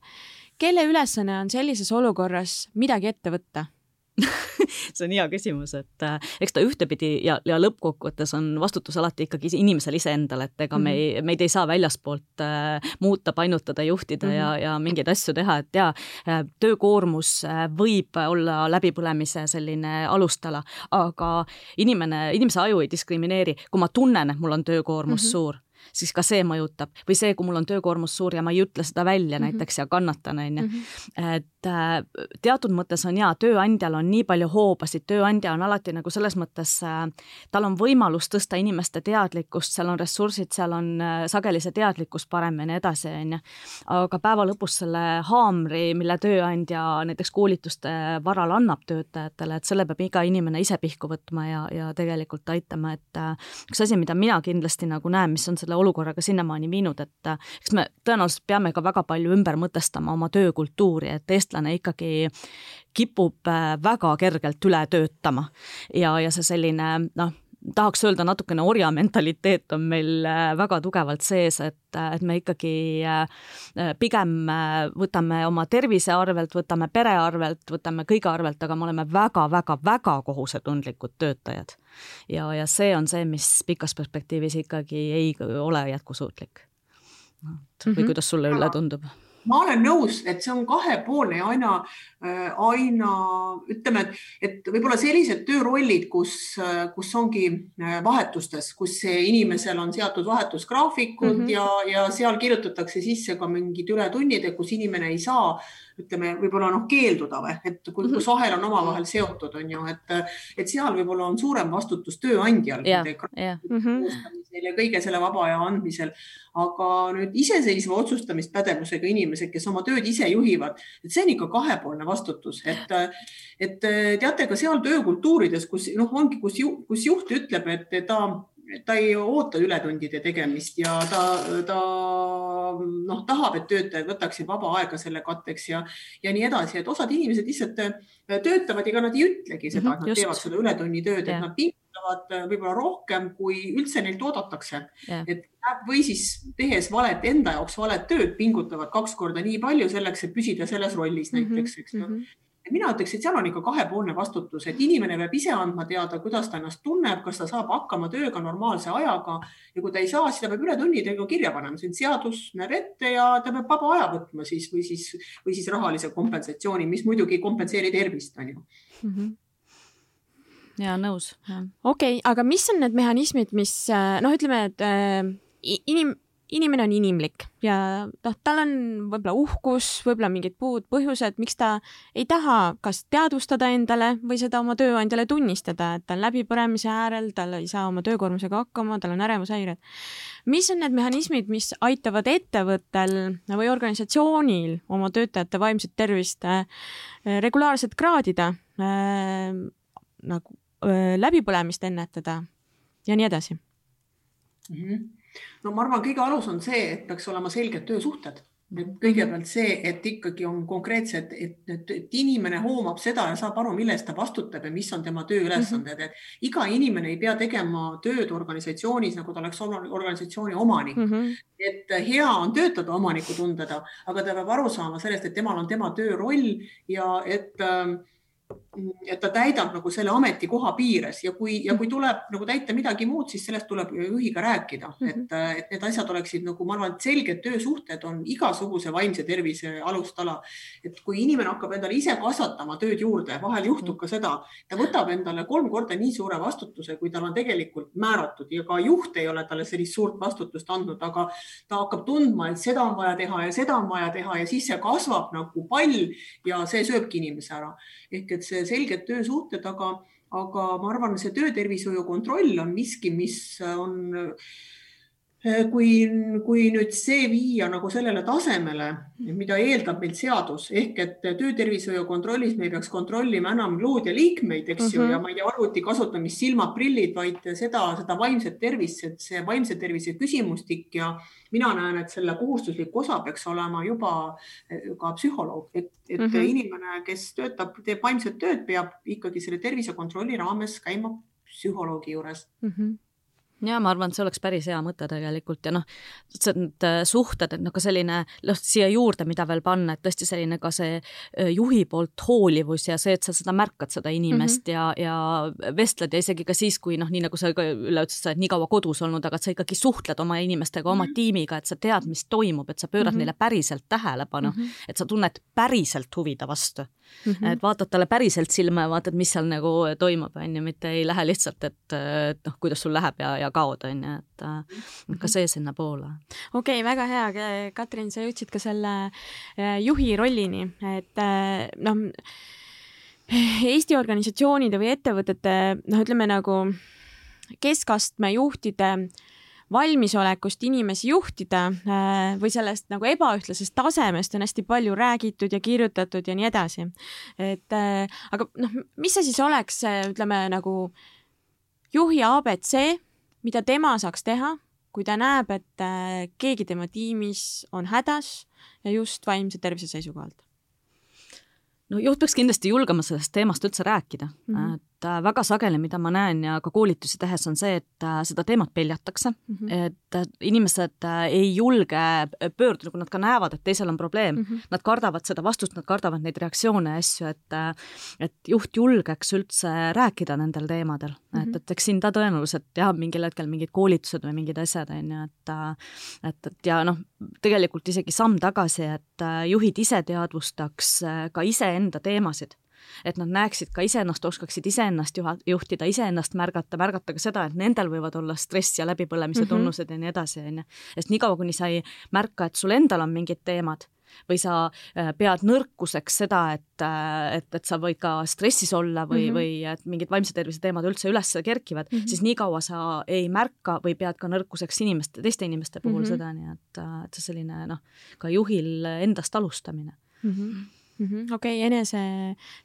kelle ülesanne on sellises olukorras midagi ette võtta? [laughs] see on hea küsimus, et äh, eks ta ühtepidi ja, ja lõppkokkuvõttes on vastutus alati ikkagi inimesel iseendal, et ega mm -hmm. me ei, mhm. meid ei saa väljaspoolt äh, muuta, painutada, juhtida mm -hmm. ja, ja mingeid asju teha, et jaa äh,, töökoormus äh, võib olla läbipõlemise selline alustala, aga inimene, inimese aju ei diskrimineeri, kui ma tunnen, et mul on töökoormus mm -hmm. suur siis ka see mõjutab või see, kui mul on töökoormus suur ja ma ei ütle seda välja mm -hmm. näiteks ja kannatan, on ju. Mhm. et äh, teatud mõttes on jaa, tööandjal on nii palju hoobasid, tööandja on alati nagu selles mõttes äh,, tal on võimalus tõsta inimeste teadlikkust, seal on ressursid, seal on äh, sageli see teadlikkus parem ja nii edasi, on ju. aga päeva lõpus selle haamri, mille tööandja näiteks koolituste varal annab töötajatele, et selle peab iga inimene ise pihku võtma ja, ja tegelikult aitama, et üks asi, mida mina kindlasti nagu näen, mis on selle olukorraga sinnamaani viinud, et äh, eks me tõenäoliselt peame ka väga palju ümber mõtestama oma töökultuuri, et eestlane ikkagi kipub äh, väga kergelt üle töötama. Ja, ja see selline noh, tahaks öelda natukene orja mentaliteet on meil äh, väga tugevalt sees, et, et me ikkagi pigem võtame oma tervise arvelt, võtame pere arvelt, võtame kõige arvelt, aga me oleme väga-väga-väga kohusetundlikud töötajad ja, ja see on see, mis pikas perspektiivis ikkagi ei ole jätkusuutlik. või mm -hmm. kuidas sulle, Ülle, tundub? Ma olen nõus, et see on kahepoolne ja aina, äh, aina ütleme, et, et võib-olla sellised töörollid, kus, kus ongi äh, vahetustes, kus inimesel on seatud vahetusgraafikud mm -hmm. ja, ja seal kirjutatakse sisse ka mingid ületunnid, kus inimene ei saa ütleme, võib-olla noh, keelduda või, et kui, kus ahel on omavahel seotud, on ju, et, et seal võib-olla on suurem vastutus tööandjal yeah, yeah. Mm -hmm. Ja kõige selle vaba aja andmisel. Aga nüüd iseseisva otsustamispädevusega inimesed, kes oma tööd ise juhivad, et see on ikka kahepoolne vastutus, et, et teate ka seal töökultuurides, kus noh, ongi, kus, kus juht ütleb, et ta ta ei oota ületundide tegemist ja ta, ta noh, tahab, et töötajad võtaksid vaba aega selle katteks ja, ja nii edasi, et osad inimesed lihtsalt töötavad ja ega nad ei ütlegi seda, et nad Just. teevad seda ületunnitööd, et nad pingutavad võib-olla rohkem, kui üldse neilt oodatakse. et või siis tehes valet, enda jaoks valet tööd, pingutavad kaks korda nii palju selleks, et püsida selles rollis mhm, näiteks, eks ju mm -hmm mina ütleks, et seal on ikka kahepoolne vastutus, et inimene peab ise andma teada, kuidas ta ennast tunneb, kas ta saab hakkama tööga normaalse ajaga. Ja kui ta ei saa, siis ta peab ületunnidega kirja panema, see on seadus näeb ette ja ta peab vaba aja võtma siis või siis, või siis rahalise kompensatsiooni, mis muidugi ei kompenseeri tervist, on ju. Mm. -hmm ja nõus. okei okay,, aga mis on need mehhanismid, mis noh, ütleme, et äh, inim-, inimene on inimlik ja noh, tal on võib-olla uhkus, võib-olla mingid muud põhjused, miks ta ei taha kas teadvustada endale või seda oma tööandjale tunnistada, et ta on läbipõlemise äärel, tal ei saa oma töökoormusega hakkama, tal on ärevushäired. mis on need mehhanismid, mis aitavad ettevõttel või organisatsioonil oma töötajate vaimset tervist äh, regulaarselt kraadida äh,, nagu äh, läbipõlemist ennetada ja nii edasi mm? -hmm no ma arvan, kõige alus on see, et peaks olema selged töösuhted et kõigepealt see, et ikkagi on konkreetsed, et, et, inimene hoomab seda ja saab aru, mille eest ta vastutab ja mis on tema tööülesanded mm, -hmm. et iga inimene ei pea tegema tööd organisatsioonis, nagu ta oleks organisatsiooni omanik mm. -hmm. et hea on töötada omanikutundega, aga ta peab aru saama sellest, et temal on tema tööroll ja et äh, et ta täidab nagu selle ametikoha piires ja kui, ja kui tuleb nagu täita midagi muud, siis sellest tuleb juhiga rääkida -hmm. et, et need asjad oleksid nagu ma arvan, et selged töösuhted on igasuguse vaimse tervise alustala. et kui inimene hakkab endale ise kasvatama tööd juurde, vahel juhtub ka seda, ta võtab endale kolm korda nii suure vastutuse, kui tal on tegelikult määratud ja ka juht ei ole talle sellist suurt vastutust andnud, aga ta hakkab tundma, et seda on vaja teha ja seda on vaja teha ja siis see kasvab nagu pall ja see sööbki inimese ära ehk et see selged töösuhted, aga, aga ma arvan, see töötervishoiu kontroll on miski, mis on kui, kui nüüd see viia nagu sellele tasemele, mida eeldab meilt seadus ehk et töötervishoiu kontrollis me ei peaks kontrollima enam lood ja liikmeid, eks mm -hmm. ju, mhm. ja ma ei tea, arvuti kasutamist, silmad, prillid, vaid seda, seda vaimset tervist, et see vaimse tervise küsimustik ja mina näen, et selle kohustuslik osa peaks olema juba eh, ka psühholoog, et, et mm -hmm. inimene, kes töötab, teeb vaimset tööd, peab ikkagi selle tervisekontrolli raames käima psühholoogi juures mm. -hmm ja ma arvan, et see oleks päris hea mõte tegelikult ja noh, need äh, suhted, et noh, ka selline noh, siia juurde, mida veel panna, et tõesti selline ka see äh, juhi poolt hoolivus ja see, et sa seda märkad, seda inimest mm -hmm. ja, ja vestled ja isegi ka siis, kui noh, nii nagu sa ka üle ütlesid, sa oled nii kaua kodus olnud, aga et sa ikkagi suhtled oma inimestega, oma mm -hmm. tiimiga, et sa tead, mis toimub, et sa pöörad mm -hmm. neile päriselt tähelepanu mm, -hmm. et sa tunned päriselt huvi ta vastu mm. -hmm. et vaatad talle päriselt silma ja vaatad, mis seal nagu toimub, on ju, mitte ei lähe lihtsalt, et, et noh, kuidas sul läheb ja, ja kaod, on ju, et ka see sinnapoole. okei okay,, väga hea, Katrin, sa jõudsid ka selle äh, juhi rollini, et äh, noh, Eesti organisatsioonide või ettevõtete noh, ütleme nagu keskastme juhtide äh, valmisolekust inimesi juhtida äh, või sellest nagu ebaühtlasest tasemest on hästi palju räägitud ja kirjutatud ja nii edasi. et äh, aga noh, mis see siis oleks, ütleme nagu juhi abc, mida tema saaks teha, kui ta näeb, et äh, keegi tema tiimis on hädas ja just vaimse tervise seisukohalt? no juht peaks kindlasti julgema sellest teemast üldse rääkida mm, -hmm. Et äh, väga sageli, mida ma näen ja ka koolitusi tehes, on see, et äh, seda teemat peljatakse mm, -hmm. et inimesed ei julge pöörduda, kui nad ka näevad, et teisel on probleem mm, -hmm. nad kardavad seda vastust, nad kardavad neid reaktsioone ja asju, et et juht julgeks üldse rääkida nendel teemadel mm, -hmm. et, et eks siin ta tõenäoliselt jah, mingil hetkel mingid koolitused või mingid asjad, on ju, et et, et ja noh, tegelikult isegi samm tagasi, et juhid ise teadvustaks ka iseenda teemasid et nad näeksid ka iseennast, oskaksid iseennast juha-, juhtida, iseennast märgata, märgata ka seda, et nendel võivad olla stress ja läbipõlemise tunnused mm -hmm. ja nii edasi, on ju. sest niikaua, kuni sa ei märka, et sul endal on mingid teemad või sa äh, pead nõrkuseks seda, et, äh, et, et sa võid ka stressis olla või mm, -hmm. või et mingid vaimse tervise teemad üldse üles kerkivad mm, -hmm. siis niikaua sa ei märka või pead ka nõrkuseks inimeste, teiste inimeste puhul mm -hmm. seda, nii et, äh, et see selline noh, ka juhil endast alustamine mm. -hmm mm -hmm.. okei okay,, enese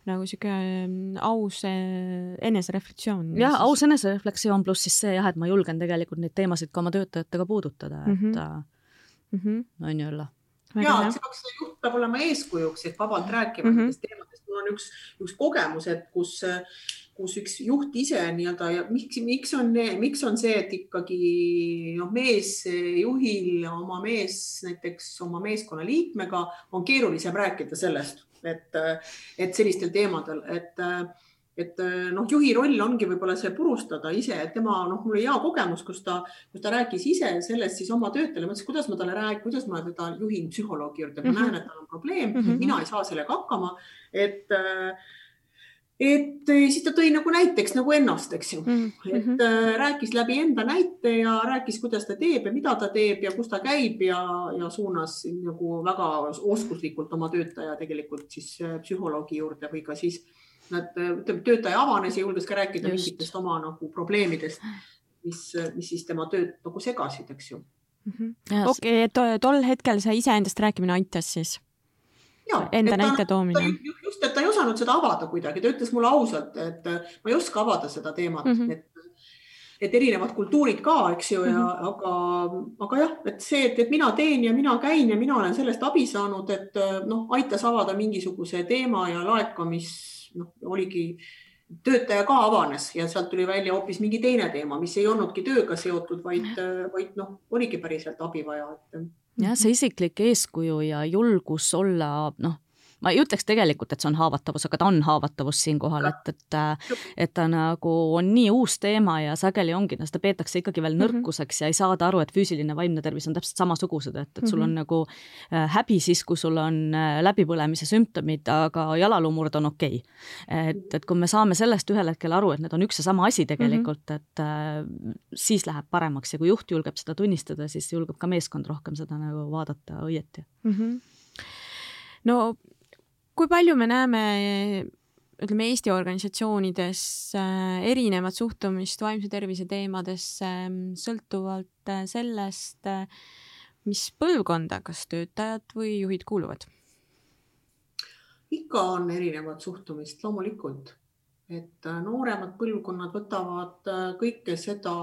nagu sihuke mm, aus äh, enesereflektsioon. jah, aus enesereflektsioon pluss siis see jah, et ma julgen tegelikult neid teemasid ka oma töötajatega puudutada mm, -hmm. et mm -hmm. on ju Ülla? ja, see peaks, juht peab olema eeskujuks, et vabalt rääkima mm -hmm. nendest teemadest. mul on üks, üks kogemus, et kus kus üks juht ise nii-öelda ja miks, miks on, miks on see, et ikkagi noh, meesjuhil oma mees, näiteks oma meeskonna liikmega on keerulisem rääkida sellest, et, et sellistel teemadel, et et noh, juhi roll ongi võib-olla see purustada ise, et tema noh, mul oli hea kogemus, kus ta, kus ta rääkis ise sellest siis oma töötajale, mõtles, kuidas ma talle räägin, kuidas ma teda juhin psühholoogi juurde, ma mm -hmm. näen, et tal on probleem mm, -hmm. mina ei saa sellega hakkama, et äh, et eh, siis ta tõi nagu näiteks nagu ennast, eks ju mm, -hmm. et äh, rääkis läbi enda näite ja rääkis, kuidas ta teeb ja mida ta teeb ja kus ta käib ja, ja suunas nagu väga oskuslikult oma töötaja tegelikult siis äh, psühholoogi juurde või ka siis nad, ütleme, töötaja avanes ja julges ka rääkida Just. mingitest oma nagu probleemidest, mis, mis siis tema tööd nagu segasid, eks ju -hmm.. okei okay,, tol hetkel see iseendast rääkimine aitas siis? Enda näite toomine. just, et ta ei osanud seda avada kuidagi, ta ütles mulle ausalt, et ma ei oska avada seda teemat mm, -hmm. et et erinevad kultuurid ka, eks ju, ja mm -hmm. aga, aga jah, et see, et, mina teen ja mina käin ja mina olen sellest abi saanud, et noh, aitas avada mingisuguse teema ja laeka, mis noh, oligi, töötaja ka avanes ja sealt tuli välja hoopis mingi teine teema, mis ei olnudki tööga seotud, vaid, vaid noh, oligi päriselt abi vaja, et jah, see isiklik eeskuju ja julgus olla noh, ma ei ütleks tegelikult, et see on haavatavus, aga ta on haavatavus siinkohal, et, et et ta nagu on nii uus teema ja sageli ongi, no seda peetakse ikkagi veel mhm. nõrkuseks ja ei saada aru, et füüsiline, vaimne tervis on täpselt samasugused, et, et sul on -hmm. nagu äh, häbi siis, kui sul on äh, läbipõlemise sümptomid, aga jalaluumurd on okei okay.. et, et kui me saame sellest ühel hetkel aru, et need on üks ja sama asi tegelikult mm, -hmm. et äh, siis läheb paremaks ja kui juht julgeb seda tunnistada, siis julgeb ka meeskond rohkem seda nagu vaadata õieti mm. -hmm. no kui palju me näeme ütleme Eesti organisatsioonides äh, erinevat suhtumist vaimse tervise teemadesse mm, sõltuvalt äh, sellest, äh, mis põlvkonda, kas töötajad või juhid kuuluvad? ikka on erinevat suhtumist, loomulikult et äh, nooremad põlvkonnad võtavad äh, kõike seda,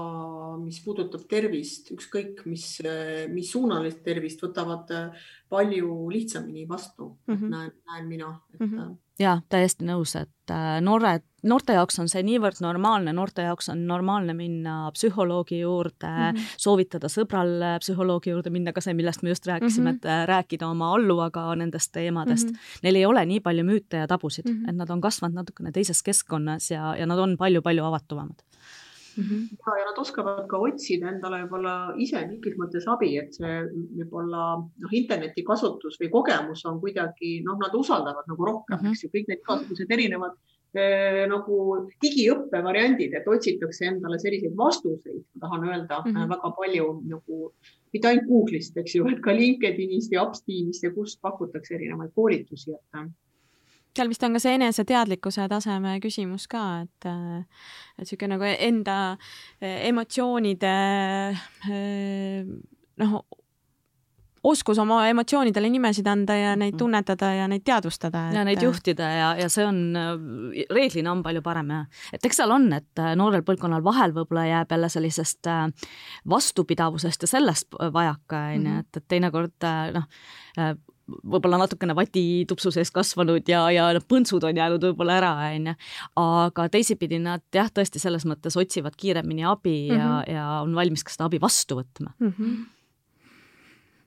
mis puudutab tervist, ükskõik mis, äh, mis suunalist tervist, võtavad palju lihtsamini vastu mm, -hmm. näen, näen mina, et mm. -hmm jaa, täiesti nõus, et äh, noored, noorte jaoks on see niivõrd normaalne, noorte jaoks on normaalne minna psühholoogi juurde mm, -hmm. soovitada sõbral psühholoogi juurde minna, ka see, millest me just rääkisime mm, -hmm. et äh, rääkida oma alluvaga nendest teemadest mm. -hmm. Neil ei ole nii palju müüte ja tabusid mm, -hmm. et nad on kasvanud natukene teises keskkonnas ja, ja nad on palju-palju avatumad mm. -hmm. ja, ja nad oskavad ka otsida endale võib-olla ise mingis mõttes abi, et see võib-olla noh, interneti kasutus või kogemus on kuidagi noh, nad usaldavad nagu rohkem mm, -hmm. eks ju, kõik need igasugused erinevad eh, nagu digiõppe variandid, et otsitakse endale selliseid vastuseid, ma tahan öelda mm -hmm. väga palju nagu mitte ainult Google'ist, eks ju, et ka LinkedInist ja Upsteamist ja kust pakutakse erinevaid koolitusi, et seal vist on ka see eneseteadlikkuse taseme küsimus ka, et, et sihuke nagu enda eh, emotsioonide eh, noh, oskus oma emotsioonidele nimesid anda ja neid mhm. tunnetada ja neid teadvustada et.... ja neid juhtida ja, ja see on, reeglina on palju parem jah. et eks seal on, et noorel põlvkonnal vahel võib-olla jääb jälle sellisest äh, vastupidavusest ja sellest vajaka, onju, mhm. et, et teinekord noh, võib-olla natukene vatitupsu sees kasvanud ja, ja noh, põntsud on jäänud võib-olla ära, onju. aga teisipidi nad jah, tõesti selles mõttes otsivad kiiremini abi mm -hmm. ja, ja on valmis ka seda abi vastu võtma mm.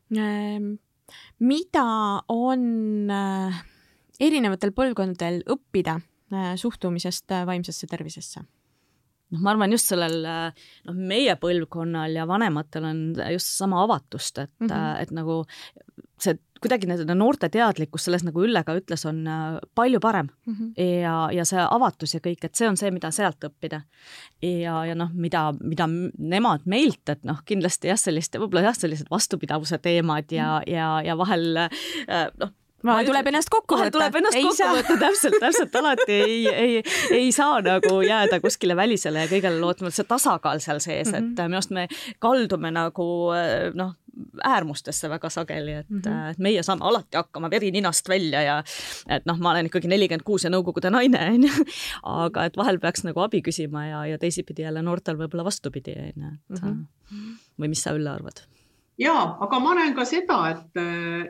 -hmm. mida on äh, erinevatel põlvkondadel õppida äh, suhtumisest vaimsesse tervisesse? noh, ma arvan just sellel noh, meie põlvkonnal ja vanematel on just sama avatust, et mm, -hmm. et nagu see kuidagi nende noorte teadlikkus selles, nagu Ülle ka ütles, on äh, palju parem mm. -hmm. ja, ja see avatus ja kõik, et see on see, mida sealt õppida. ja, ja noh, mida, mida nemad meilt, et noh, kindlasti jah, sellist, võib-olla jah, sellised vastupidavuse teemad ja mm, -hmm. ja, ja vahel äh, noh vahel tuleb ennast kokku võtta. tuleb ennast ei kokku saa. võtta, täpselt, täpselt, alati ei, ei, ei saa nagu jääda kuskile välisele ja kõigele lootma, see tasakaal seal sees mm, -hmm. et minu arust me kaldume nagu noh, äärmustesse väga sageli, et mm, -hmm. et meie saame alati hakkama veri ninast välja ja et noh, ma olen ikkagi nelikümmend kuus ja Nõukogude naine, onju. aga et vahel peaks nagu abi küsima ja, ja teisipidi jälle noortel võib-olla vastupidi, onju, et mm -hmm. või mis sa, Ülle, arvad? ja, aga ma näen ka seda, et,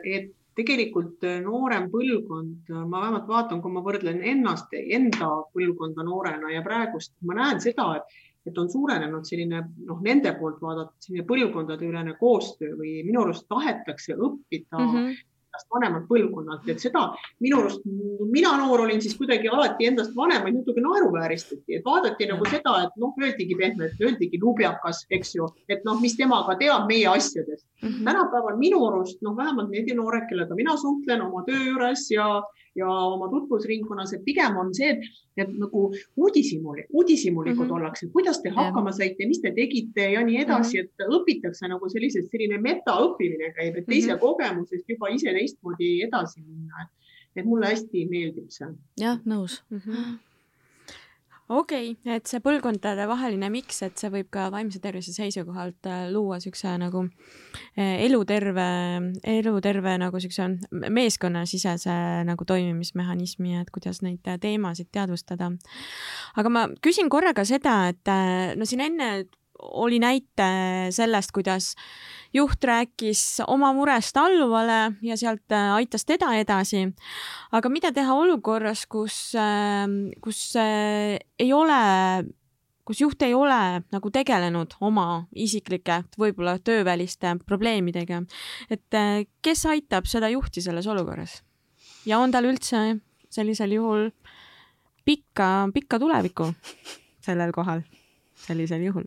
et tegelikult äh, noorem põlvkond, äh, ma vähemalt vaatan, kui ma võrdlen ennast, enda põlvkonda noorena ja praegust, ma näen seda, et, et on suurenenud selline noh, nende poolt vaadates selline põlvkondadeülene koostöö või minu arust tahetakse õppida mm -hmm endast vanemalt põlvkonnalt, et seda minu arust, mina noor olin, siis kuidagi alati endast vanemaid natuke naeruvääristati, et vaadati nagu seda, et noh, öeldigi pehmelt, öeldigi lubjakas, eks ju, et noh, mis tema ka teab meie asjadest mm. -hmm. tänapäeval minu arust noh, vähemalt need noored, kellega mina suhtlen oma töö juures ja ja oma tutvusringkonnas, et pigem on see, et, et nagu uudishimulik, uudishimulikud mm -hmm. ollakse, kuidas te hakkama saite, mis te tegite ja nii edasi -hmm. et õpitakse nagu sellisest, selline metaõppimine käib, et teise mm -hmm. kogemusest juba ise teistmoodi edasi minna. et mulle hästi meeldib see. jah, nõus mm. -hmm okei okay,, et see põlvkondadevaheline miks, et see võib ka vaimse tervise seisukohalt äh, luua siukse nagu äh, eluterve, eluterve nagu siukse meeskonnasisese nagu toimimismehhanismi, et kuidas neid teemasid teadvustada. aga ma küsin korra ka seda, et äh, no siin enne oli näite sellest, kuidas juht rääkis oma murest alluvale ja sealt äh, aitas teda edasi. aga mida teha olukorras, kus, ähm, kus äh, ei ole kus juht ei ole nagu tegelenud oma isiklike, võib-olla tööväliste probleemidega. et äh, kes aitab seda juhti selles olukorras ja on tal üldse sellisel juhul pikka, pikka tulevikku sellel kohal, sellisel juhul?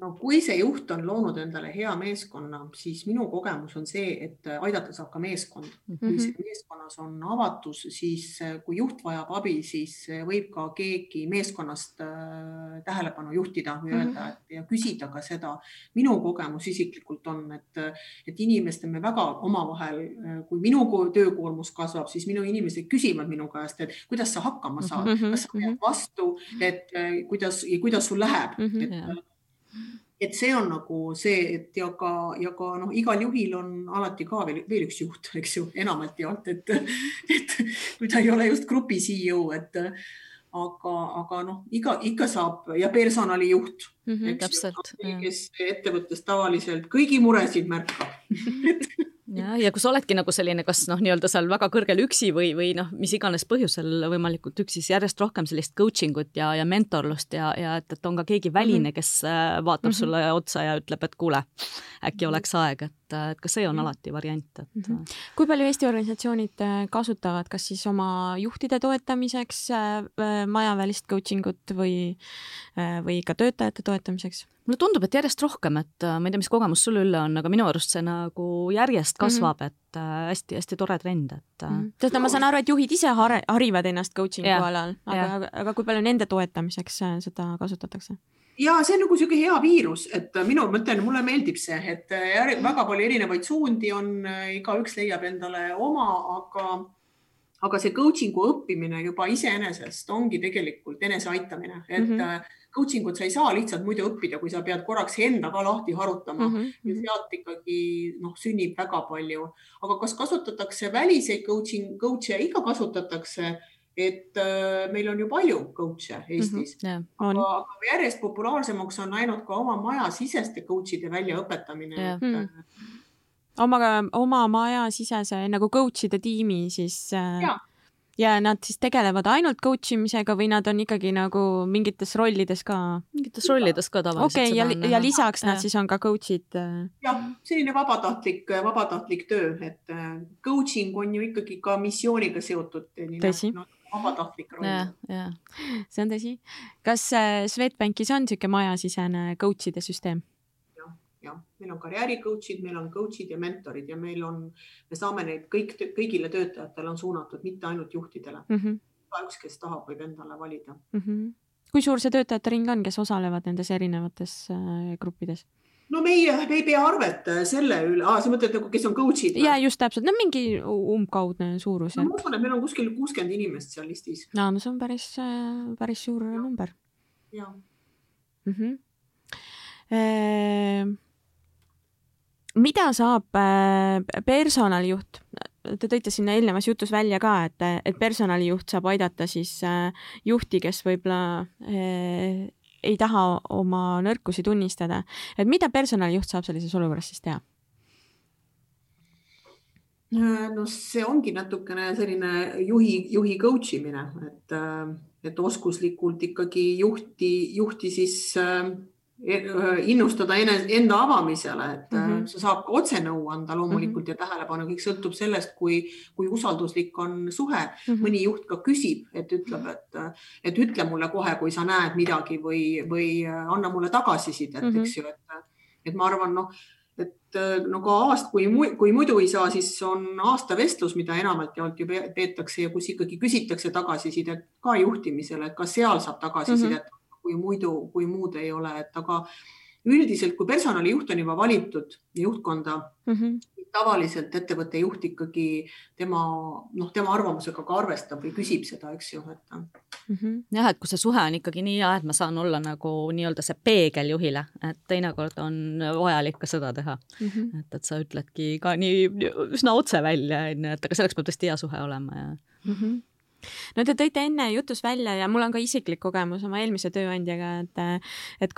no kui see juht on loonud endale hea meeskonna, siis minu kogemus on see, et aidata saab ka meeskond mm. -hmm. kui mhm. meeskonnas on avatus, siis kui juht vajab abi, siis võib ka keegi meeskonnast äh, tähelepanu juhtida või öelda mm -hmm. ja küsida ka seda. minu kogemus isiklikult on, et, et inimestel me väga omavahel, kui minu töökoormus kasvab, siis minu inimesed küsivad minu käest, et kuidas sa hakkama saad mm, -hmm. kas sa pead vastu, et kuidas ja kuidas sul läheb mm, -hmm. et et see on nagu see, et ja ka, ja ka noh, igal juhil on alati ka veel, veel üks juht, eks ju, enamalt jaolt, et, et kui ta ei ole just grupi CEO, et aga, aga noh, iga, ikka saab ja personalijuht mm, -hmm, täpselt, kes ettevõttes tavaliselt kõigi muresid märkab [laughs] [laughs] ja, ja kui sa oledki nagu selline, kas noh, nii-öelda seal väga kõrgel üksi või, või noh, mis iganes põhjusel võimalikult üksi, siis järjest rohkem sellist coaching ut ja, ja mentorlust ja, ja et, et on ka keegi väline, mhm. kes äh, vaatab mm -hmm. sulle otsa ja ütleb, et kuule, äkki oleks aeg, et, et ka see on mhm. alati variant, et mm. -hmm. kui palju Eesti organisatsioonid äh, kasutavad, kas siis oma juhtide toetamiseks majavälist coaching ut või, või ka töötajate toetamiseks? mulle tundub, et järjest rohkem, et äh, ma ei tea, mis kogemus sul ülle on, aga minu arust see nagu järjest mhm. kasvab mm, -hmm. et hästi-hästi äh, tore trend, et mm. -hmm. no ma saan aru, et juhid ise har harivad ennast coaching'u yeah. alal, aga yeah., aga kui palju nende toetamiseks seda kasutatakse? Ja see on nagu niisugune hea viirus, et minu, ma ütlen, mulle meeldib see, et väga palju erinevaid suundi on, igaüks leiab endale oma, aga aga see coaching'u õppimine juba iseenesest ongi tegelikult eneseaitamine, et mm -hmm coaching ut sa ei saa lihtsalt muidu õppida, kui sa pead korraks enda ka lahti harutama mm -hmm. ja sealt ikkagi noh, sünnib väga palju. aga kas kasutatakse väliseid coaching, coach'e, ikka kasutatakse et äh, meil on ju palju coach'e Eestis mm, -hmm, yeah, aga, aga järjest populaarsemaks on läinud ka oma majasiseste coach'ide väljaõpetamine yeah.. Et, mm. oma, oma majasisese nagu coach'ide tiimi siis äh, ja, ja nad siis tegelevad ainult coach imisega või nad on ikkagi nagu mingites rollides ka? mingites rollides ka tavaliselt. okei okay,, ja, ja lisaks nad ja. siis on ka coach'id? äh, jah, selline vabatahtlik, vabatahtlik töö, et äh, coaching on ju ikkagi ka missiooniga seotud. tõsi no, vabatahtlik roll. jah, jah. see on tõsi. kas äh, Swedbankis on niisugune majasisene coach'ide süsteem? jah, meil on karjääri coach'id, meil on coach'id ja mentorid ja meil on, me saame neid kõik, kõigile töötajatele on suunatud, mitte ainult juhtidele mm. -hmm. igaüks, kes tahab, võib endale valida mm. -hmm. kui suur see töötajate ring on, kes osalevad nendes erinevates äh, gruppides? No meie, me ei pea arvet äh, selle üle, sa mõtled nagu, kes on coach'id? ja just täpselt, no mingi umbkaudne suurus no,. ma usun, et meil on kuskil kuuskümmend inimest seal listis. no, no see on päris, äh, päris suur ja. number. jah mm -hmm. Eee mida saab äh, personalijuht, te tõite sinna eelnevas jutus välja ka, et, et personalijuht saab aidata siis juhti, kes võib-olla ei taha oma nõrkusi tunnistada. et mida personalijuht saab sellises olukorras siis teha? no see ongi natukene selline juhi, juhi coach imine, et, et oskuslikult ikkagi juhti, juhti siis innustada enda avamisele, et mm -hmm. sa saab ka otsenõu anda loomulikult mm -hmm. ja tähelepanu, kõik sõltub sellest, kui, kui usalduslik on suhe mm. -hmm. mõni juht ka küsib, et ütleb, et, et ütle mulle kohe, kui sa näed midagi või, või anna mulle tagasisidet mm, -hmm. eks ju, et, et ma arvan, noh, et no ka aast, kui, kui muidu ei saa, siis on aasta vestlus, mida enamalt jaolt ju peetakse ja kus ikkagi küsitakse tagasisidet ka juhtimisele, et ka seal saab tagasisidet mm. -hmm kui muidu, kui muud ei ole, et aga üldiselt, kui personalijuht on juba valitud juhtkonda mm, -hmm. tavaliselt ettevõtte juht ikkagi tema, noh, tema arvamusega ka arvestab või küsib seda, eks ju, et mm. -hmm. jah, et kui see suhe on ikkagi nii hea, et ma saan olla nagu nii-öelda see peegel juhile, et teinekord on vajalik ka seda teha mm. -hmm. et, et sa ütledki ka nii üsna otse välja, onju, et aga selleks peab tõesti hea suhe olema ja mm. -hmm no te tõite enne jutus välja ja mul on ka isiklik kogemus oma eelmise tööandjaga, et et,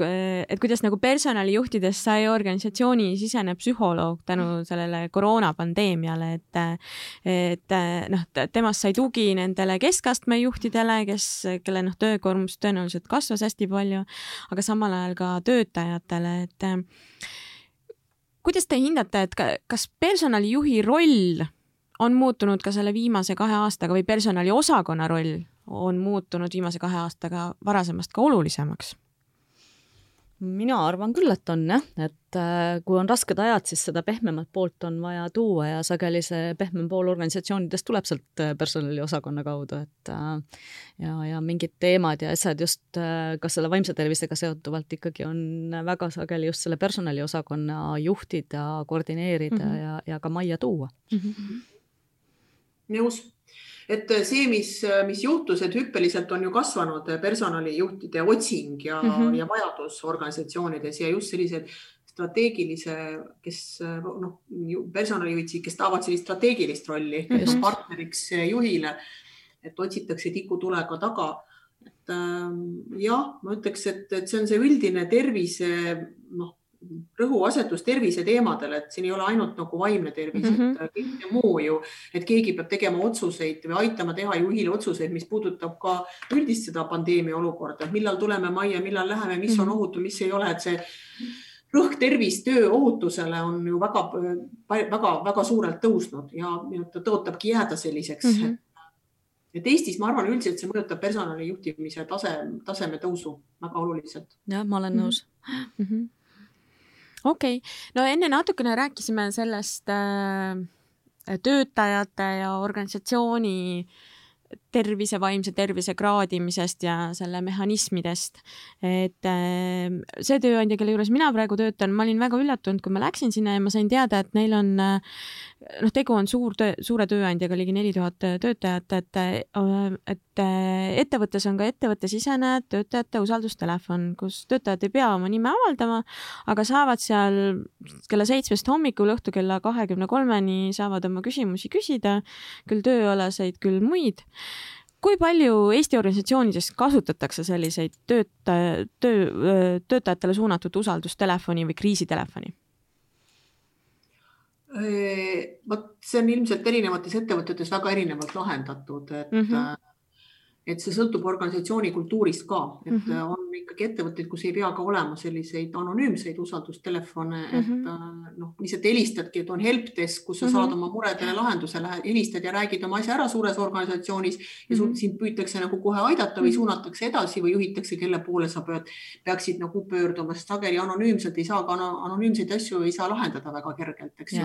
et kuidas nagu personalijuhtidest sai organisatsiooni-sisene psühholoog tänu sellele koroonapandeemiale, et et noh, temast sai tugi nendele keskastme juhtidele, kes, kelle noh, töökoormus tõenäoliselt kasvas hästi palju, aga samal ajal ka töötajatele, et kuidas te hindate, et kas personalijuhi roll on muutunud ka selle viimase kahe aastaga või personaliosakonna roll on muutunud viimase kahe aastaga varasemast ka olulisemaks? mina arvan küll, et on jah, et äh, kui on rasked ajad, siis seda pehmemat poolt on vaja tuua ja sageli see pehmem pool organisatsioonidest tuleb sealt äh, personaliosakonna kaudu, et äh, ja, ja mingid teemad ja asjad just ka selle vaimse tervisega seotuvalt ikkagi on väga sageli just selle personaliosakonna juhtida, koordineerida mm -hmm. ja, ja ka majja tuua mm. -hmm nõus, et see, mis, mis juhtus, et hüppeliselt on ju kasvanud personalijuhtide otsing ja mm, -hmm. ja vajadus organisatsioonides ja just sellised strateegilise, kes noh, personalijuhid, kes tahavad sellist strateegilist rolli mm -hmm. partneriks juhile, et otsitakse tikutulega taga. et ähm, jah, ma ütleks, et, et see on see üldine tervise noh rõhuasetus terviseteemadele, et siin ei ole ainult nagu vaimne tervis mm, -hmm. et kõik muu ju, et keegi peab tegema otsuseid või aitama teha juhil otsuseid, mis puudutab ka üldist seda pandeemia olukorda, et millal tuleme majja, millal läheme, mis on mhm. ohutu, mis ei ole, et see rõhk tervis, töö ohutusele on ju väga-väga-väga suurelt tõusnud ja, ja ta tõotabki jääda selliseks mm. -hmm et Eestis, ma arvan, üldiselt see mõjutab personali juhtimise tase, taseme tõusu väga oluliselt. jah, ma olen nõus mm. -hmm okei okay., no enne natukene rääkisime sellest äh, töötajate ja organisatsiooni tervise, vaimse tervise kraadimisest ja selle mehhanismidest. et äh, see tööandja, kelle juures mina praegu töötan, ma olin väga üllatunud, kui ma läksin sinna ja ma sain teada, et neil on äh, noh, tegu on suur töö, suure tööandjaga, ligi neli tuhat töötajat, et, et ettevõttes on ka ettevõttesisene töötajate usaldustelefon, kus töötajad ei pea oma nime avaldama, aga saavad seal kella seitsmest hommikul õhtu kella kahekümne kolmeni saavad oma küsimusi küsida, küll tööalaseid, küll muid kui palju Eesti organisatsioonides kasutatakse selliseid töötaja, töö, töötajatele suunatud usaldustelefoni või kriisitelefoni? vot see on ilmselt erinevates ettevõtetes väga erinevalt lahendatud, et mm -hmm et see sõltub organisatsiooni kultuurist ka, et mm -hmm. on ikkagi ettevõtteid, kus ei pea ka olema selliseid anonüümseid usaldustelefone mm, -hmm. et mhm. äh, noh, lihtsalt helistadki, et on helpdesk, kus sa mm -hmm. saad oma muredele lahenduse, lähed, helistad ja räägid oma asja ära suures organisatsioonis ja mm -hmm. sind püütakse nagu kohe aidata või mhm. suunatakse edasi või juhitakse, kelle poole sa pead, peaksid nagu pöörduma, sest sageli anonüümselt ei saa ka anonüümseid asju ei saa lahendada väga kergelt, eks ju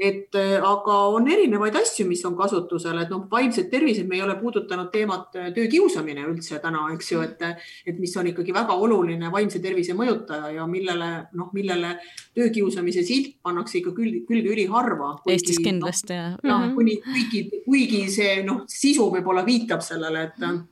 et äh, aga on erinevaid asju, mis on kasutusel, et noh, vaimset tervist me ei ole puudutanud teemat äh, töökiusamine üldse täna, eks ju, et, et mis on ikkagi väga oluline vaimse tervise mõjutaja ja millele noh, millele töökiusamise silt pannakse ikka külge, külge üliharva. Eestis kindlasti no, jah. jah, kuni kuigi, kuigi see noh, sisu võib-olla viitab sellele, et mm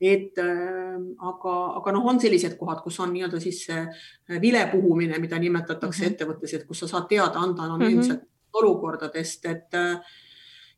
et äh, aga, aga noh, on sellised kohad, kus on nii-öelda siis see äh, vilepuhumine, mida nimetatakse mm -hmm. ettevõttes, et kus sa saad teada anda anonüümselt mm -hmm. olukordadest, et äh,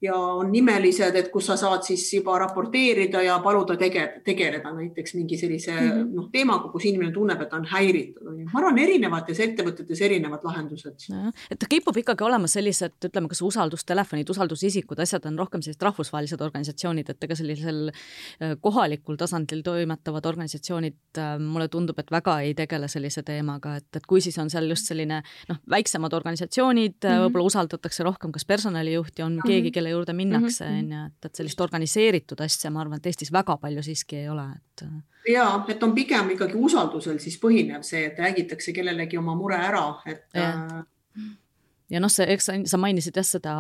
ja on nimelised, et kus sa saad siis juba raporteerida ja paluda tege, tegeleda näiteks mingi sellise mm -hmm. noh, teemaga, kus inimene tunneb, et ta on häiritud. ma arvan, erinevates ettevõtetes erinevad lahendused. et kipub ikkagi olema sellised, ütleme, kas usaldustelefonid, usaldusisikud, asjad on rohkem sellised rahvusvahelised organisatsioonid, et ega sellisel äh, kohalikul tasandil toimetavad organisatsioonid, äh, mulle tundub, et väga ei tegele sellise teemaga, et, et kui siis on seal just selline noh, väiksemad organisatsioonid mm, -hmm. võib-olla usaldatakse rohkem kas personalijuhti, on mm -hmm. keegi, kelle juurde minnakse, mhm, on ju, et, et sellist organiseeritud asja, ma arvan, et Eestis väga palju siiski ei ole, et. ja, et on pigem ikkagi usaldusel siis põhinev see, et räägitakse kellelegi oma mure ära, et ja ja noh, see, eks sa, mainisid jah seda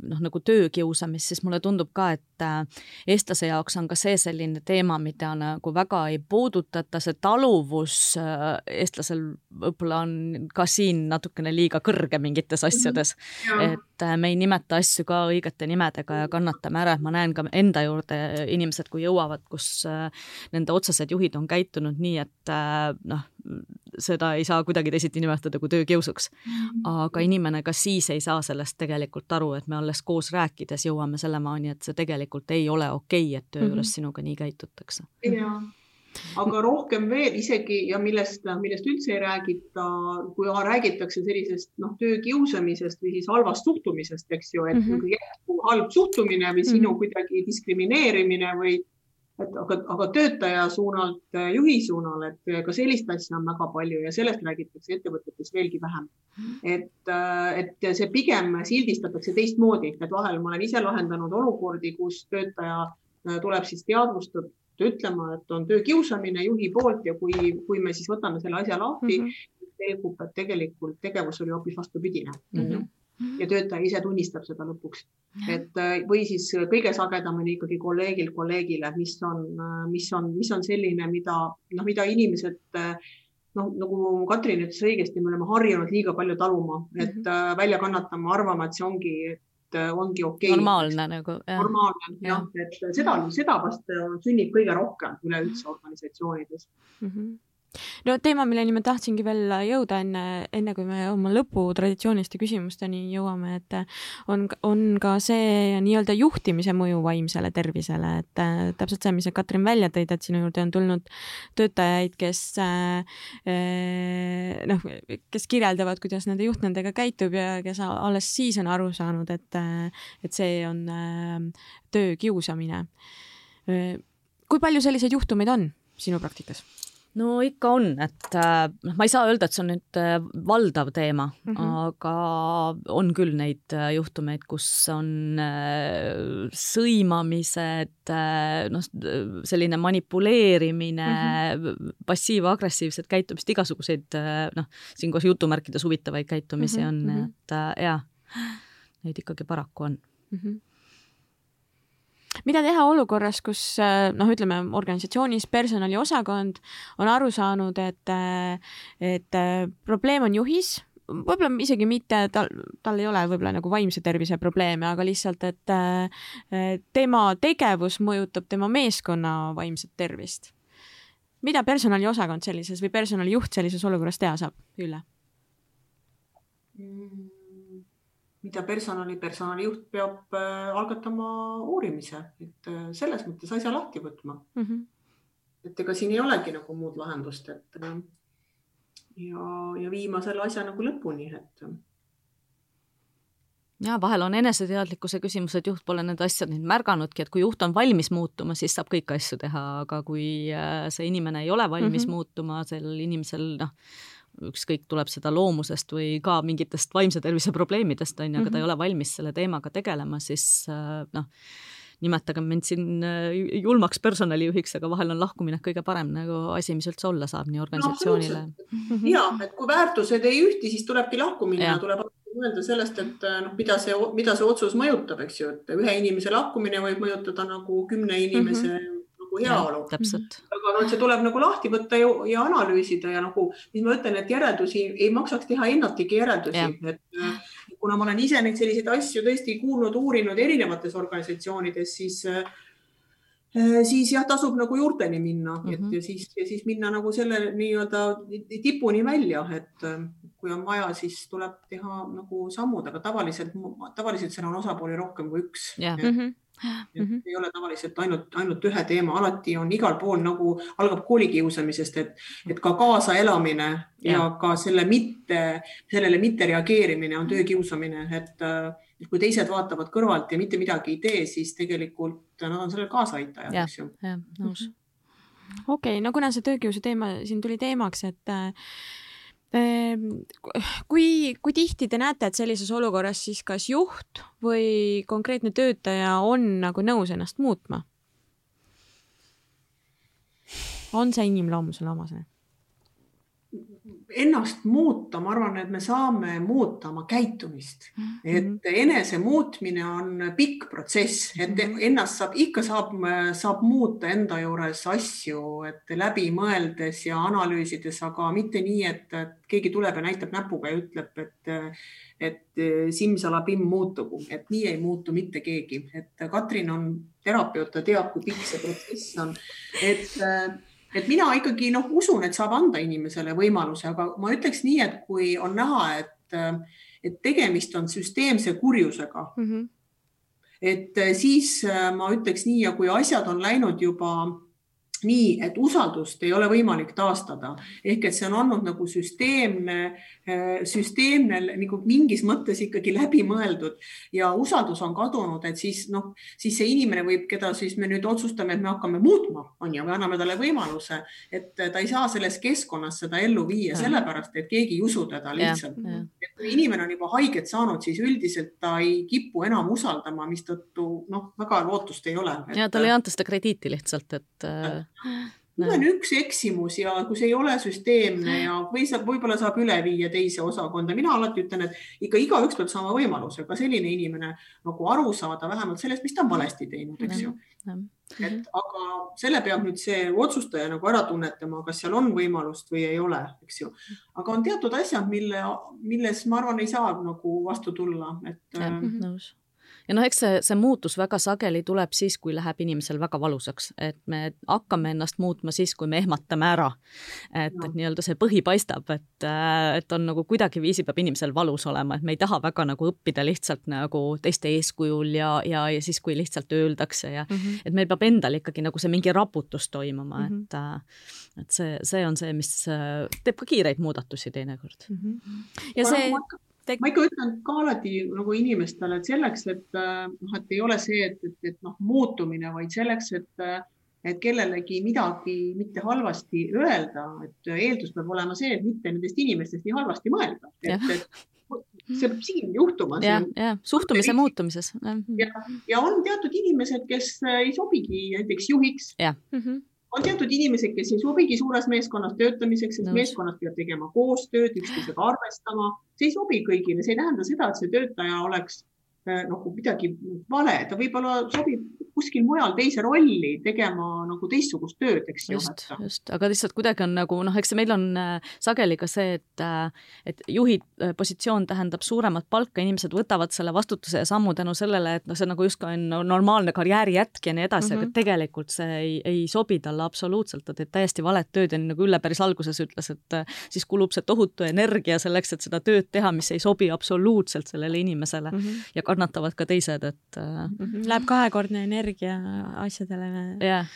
noh, nagu töökiusamist, siis mulle tundub ka, et äh, eestlase jaoks on ka see selline teema, mida nagu väga ei puudutata, see taluvus äh, eestlasel võib-olla on ka siin natukene liiga kõrge mingites mhm. asjades mm. -hmm. et äh, me ei nimeta asju ka õigete nimedega ja kannatame ära, et ma näen ka enda juurde inimesed, kui jõuavad, kus nende otsesed juhid on käitunud nii, et noh, seda ei saa kuidagi teisiti nimetada kui töökiusuks. Mhm. aga inimene ka siis ei saa sellest tegelikult aru, et me alles koos rääkides jõuame sellemaani, et see tegelikult ei ole okei okay,, et töö juures mm -hmm. sinuga nii käitutakse. aga rohkem veel isegi ja millest, millest üldse ei räägita, kui räägitakse sellisest noh, töökiusamisest või siis halvast suhtumisest, eks ju, et mm -hmm. jätkuv halb suhtumine või sinu mm -hmm. kuidagi diskrimineerimine või et aga, aga töötaja suunalt, juhi suunal, et ka sellist asja on väga palju ja sellest räägitakse ettevõtetes veelgi vähem. et, et see pigem sildistatakse teistmoodi, et vahel ma olen ise lahendanud olukordi, kus töötaja tuleb siis teadvustada ütlema, et on töökiusamine juhi poolt ja kui, kui me siis võtame selle asja lahti mm, -hmm. selgub, et tegelikult tegevus oli hoopis vastupidine mm. -hmm ja töötaja ise tunnistab seda lõpuks. et äh, või siis kõige sagedamini ikkagi kolleegil kolleegile, mis on, äh, mis on, mis on selline, mida noh, mida inimesed äh, noh, nagu Katrin ütles õigesti, me oleme harjunud liiga palju taluma, et mm -hmm. välja kannatama, arvama, et see ongi, et ongi okei okay.. normaalne nagu. normaalne jah ja., et seda, seda vast sünnib kõige rohkem üleüldse organisatsioonides mm. -hmm no teema, milleni ma tahtsingi veel jõuda enne, enne kui me oma lõpu traditsiooniliste küsimusteni jõuame, et on, on ka see nii-öelda juhtimise mõju vaimsele tervisele, et äh, täpselt see, mis sa, Katrin, välja tõid, et sinu juurde on tulnud töötajaid, kes äh, äh, noh, kes kirjeldavad, kuidas nende juht nendega käitub ja kes alles siis on aru saanud, et, et see on töökiusamine. kui palju selliseid juhtumeid on sinu praktikas? No ikka on, et äh, noh, ma ei saa öelda, et see on nüüd äh, valdav teema mm, -hmm. aga on küll neid äh, juhtumeid, kus on sõimamised, noh, selline manipuleerimine mm, -hmm. passiiv-agressiivset käitumist, igasuguseid noh, siinkohal jutumärkides huvitavaid käitumisi mm -hmm. on, mhm. et jaa, neid ikkagi paraku on mm. -hmm mida teha olukorras, kus äh, noh, ütleme organisatsioonis personaliosakond on aru saanud, et, äh, et äh, probleem on juhis, võib-olla isegi mitte, tal, tal ei ole võib-olla nagu vaimse tervise probleeme, aga lihtsalt, et tema tegevus mõjutab tema meeskonna vaimset tervist. mida personaliosakond sellises või personalijuht sellises olukorras teha saab, Ülle mm.? Mida personali, personalijuht peab äh, algatama uurimise, et äh, selles mõttes asja lahti võtma mm. -hmm. et ega siin ei olegi nagu muud lahendust, et äh, ja, ja viima selle asja nagu lõpuni, et ja vahel on eneseteadlikkuse küsimus, et juht pole need asjad nüüd märganudki, et kui juht on valmis muutuma, siis saab kõiki asju teha, aga kui see inimene ei ole valmis mm -hmm. muutuma, sellel inimesel noh, ükskõik, tuleb seda loomusest või ka mingitest vaimse tervise probleemidest, on ju, aga ta ei mhm. ole valmis selle teemaga tegelema, siis äh, noh, nimetage mind siin äh, julmaks personalijuhiks, aga vahel on lahkuminek kõige parem nagu asi, mis üldse olla saab nii organisatsioonile no,. ja, et kui väärtused ei ühti, siis tulebki lahku minna, tuleb mõelda sellest, et äh, noh, mida see, mida see otsus mõjutab, eks ju, et ühe inimese lahkumine võib mõjutada nagu kümne inimese mm -hmm. Nagu heaolu. täpselt. aga noh, see tuleb nagu lahti võtta ja, ja analüüsida ja nagu, mis ma ütlen, et järeldusi ei maksaks teha ennatlikke järeldusi, et äh, kuna ma olen ise neid selliseid asju tõesti kuulnud, uurinud erinevates organisatsioonides, siis äh, siis jah, tasub nagu juurteni minna mm, -hmm. et mhm. ja siis, ja siis minna nagu selle nii-öelda tipuni välja, et kui on vaja, siis tuleb teha nagu sammud, aga tavaliselt, tavaliselt seal on osapooli rohkem kui üks. Mm -hmm. Mm -hmm. ei ole tavaliselt ainult, ainult ühe teema, alati on igal pool nagu algab koolikiusamisest, et, et ka kaasaelamine ja. ja ka selle mitte, sellele mitte reageerimine on töökiusamine, et kui teised vaatavad kõrvalt ja mitte midagi ei tee, siis tegelikult nad on sellel kaasaaitajad, eks ju. jah, nõus. okei okay,, no kuna see töökiusu teema siin tuli teemaks, et Ehm, kui, kui tihti te näete, et sellises olukorras siis kas juht või konkreetne töötaja on nagu nõus ennast muutma? on see inimloomusele omane? Ennast muuta, ma arvan, et me saame muuta oma käitumist mm, -hmm. et enese muutmine on pikk protsess, et mhm. ennast saab, ikka saab, saab muuta enda juures asju, et läbi mõeldes ja analüüsides, aga mitte nii, et keegi tuleb ja näitab näpuga ja ütleb, et, et simsalabim muutugu, et nii ei muutu mitte keegi, et Katrin on terapeut, ta teab, kui pikk see protsess on, et et mina ikkagi noh, usun, et saab anda inimesele võimaluse, aga ma ütleks nii, et kui on näha, et, et tegemist on süsteemse kurjusega mm, -hmm. et siis ma ütleks nii ja kui asjad on läinud juba nii, et usaldust ei ole võimalik taastada. Ehk et see on olnud nagu süsteemne, äh, süsteemne nagu mingis mõttes ikkagi läbimõeldud. Ja usaldus on kadunud, et siis noh, siis see inimene võib, keda siis me nüüd otsustame, et me hakkame muutma, on ju, me anname talle võimaluse, et ta ei saa selles keskkonnas seda ellu viia, sellepärast et keegi ei usu teda lihtsalt. et kui inimene on juba haiget saanud, siis üldiselt ta ei kipu enam usaldama, mistõttu noh, väga lootust ei ole et.... ja talle ei anta seda krediiti lihtsalt, et see on üks eksimus ja kui see ei ole süsteemne ja või saab, võib-olla saab üle viia teise osakonda. mina alati ütlen, et ikka igaüks peab saama võimaluse ka selline inimene nagu aru saada vähemalt sellest, mis ta on valesti teinud, eks ju. et aga selle peab nüüd see otsustaja nagu ära tunnetama, kas seal on võimalust või ei ole, eks ju. aga on teatud asjad, mille, milles ma arvan, ei saa nagu vastu tulla, et. nõus ja noh, eks see, see muutus väga sageli tuleb siis, kui läheb inimesel väga valusaks, et me hakkame ennast muutma siis, kui me ehmatame ära. et no., et nii-öelda see põhi paistab, et, et on nagu kuidagiviisi peab inimesel valus olema, et me ei taha väga nagu õppida lihtsalt nagu teiste eeskujul ja, ja, ja siis, kui lihtsalt öeldakse ja mm -hmm. et meil peab endal ikkagi nagu see mingi raputus toimuma mm, -hmm. et äh, et see, see on see, mis äh, teeb ka kiireid muudatusi teinekord mm. -hmm. ja see Tek... ma ikka ütlen ka alati nagu inimestele, et selleks, et äh, noh, et ei ole see, et, et, et noh, muutumine, vaid selleks, et, äh, et kellelegi midagi mitte halvasti öelda, et eeldus peab olema see, et mitte nendest inimestest nii halvasti mõelda. et, et see peab siin juhtuma. ja, ja suhtumise muutumises. ja, ja on teatud inimesed, kes äh, ei sobigi näiteks juhiks. mm -hmm on teatud inimesed, kes ei sobigi suures meeskonnas töötamiseks, sest no. meeskonnas peab tegema koostööd, üksteisega arvestama. see ei sobi kõigile, see ei tähenda seda, et see töötaja oleks nagu midagi vale, ta võib-olla sobib kuskil mujal teise rolli tegema nagu teistsugust tööd, eks ju. just, just, aga lihtsalt kuidagi on nagu noh, eks meil on äh, sageli ka see, et, äh, et juhi äh, positsioon tähendab suuremat palka, inimesed võtavad selle vastutuse ja sammu tänu sellele, et noh, see nagu justkui on normaalne karjääri jätk ja nii edasi mm, -hmm. aga mhm. tegelikult see ei, ei sobi talle absoluutselt, ta teeb täiesti valet tööd ja nii nagu Ülle päris alguses ütles, et siis kulub see tohutu energia selleks, et seda tööd teha, mis ei sobi absoluutselt sellele inimesele mm -hmm. ja kannatavad ka teised, et mm. -hmm. Läheb kahekordne energia energia asjadele yeah.,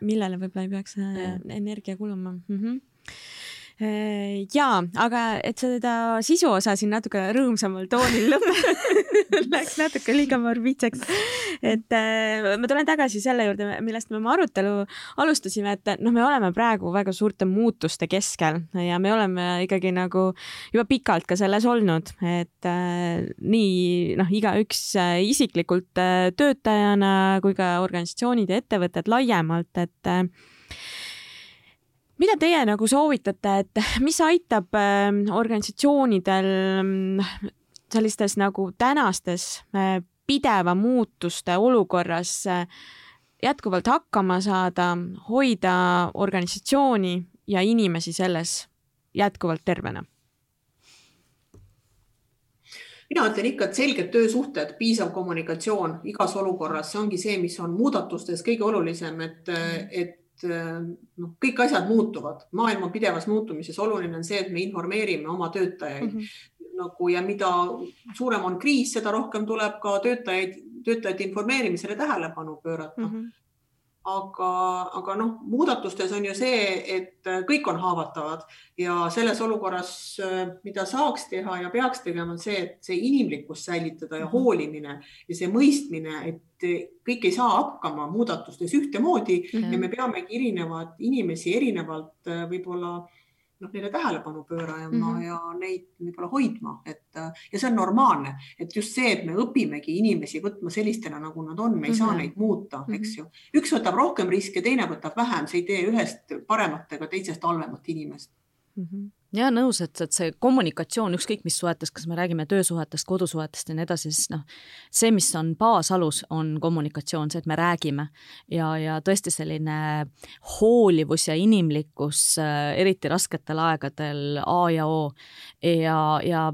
millele võib-olla ei peaks yeah. energia kuluma mm. -hmm Äh, jaa, aga et seda sisu osa siin natuke rõõmsamal toonil lõpp [laughs] läks natuke liiga morbiidseks. et äh, ma tulen tagasi selle juurde, millest me oma arutelu alustasime, et noh, me oleme praegu väga suurte muutuste keskel ja me oleme ikkagi nagu juba pikalt ka selles olnud, et äh, nii noh, igaüks äh, isiklikult äh, töötajana kui ka organisatsioonid ja ettevõtted laiemalt, et äh, mida teie nagu soovitate, et [laughs] mis aitab ähm, organisatsioonidel mm, sellistes nagu tänastes äh, pideva muutuste olukorras äh, jätkuvalt hakkama saada, hoida organisatsiooni ja inimesi selles jätkuvalt tervena? mina ütlen ikka, et selged töösuhted, piisav kommunikatsioon igas olukorras, see ongi see, mis on muudatustes kõige olulisem, et, et Äh, noh, kõik asjad muutuvad, maailm on pidevas muutumises, oluline on see, et me informeerime oma töötajaid mm -hmm. nagu ja mida suurem on kriis, seda rohkem tuleb ka töötajaid, töötajate informeerimisele tähelepanu pöörata mm. -hmm aga, aga noh, muudatustes on ju see, et kõik on haavatavad ja selles olukorras, mida saaks teha ja peaks tegema, on see, et see inimlikkus säilitada ja mhm. hoolimine ja see mõistmine, et kõik ei saa hakkama muudatustes ühtemoodi mm -hmm. ja me peamegi erinevad inimesi erinevalt võib-olla äh, noh, neile tähelepanu pöörama mm -hmm. ja neid võib-olla hoidma, et ja see on normaalne, et just see, et me õpimegi inimesi võtma sellistena, nagu nad on, me ei mm -hmm. saa mhm. neid muuta mm, -hmm. eks ju. üks võtab rohkem riske, teine võtab vähem, see ei tee ühest paremat ega teisest halvemat inimest mm. -hmm ja nõus, et, et see kommunikatsioon ükskõik mis suhetes, kas me räägime töösuhetest, kodusuhetest ja nii edasi, siis noh, see, mis on baasalus, on kommunikatsioon, see, et me räägime. Ja, ja tõesti selline hoolivus ja inimlikkus, äh, eriti rasketel aegadel A ja O. Ja, ja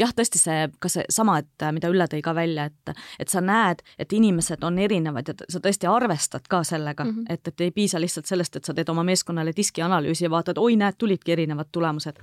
jah, tõesti see, ka seesama, et mida Ülle tõi ka välja, et, et sa näed, et inimesed on erinevad ja sa tõesti arvestad ka sellega mm, -hmm. et, et ei piisa lihtsalt sellest, et sa teed oma meeskonnale diskianalüüsi ja vaatad, oi, näed, tulidki erinevad tulemused tulemused.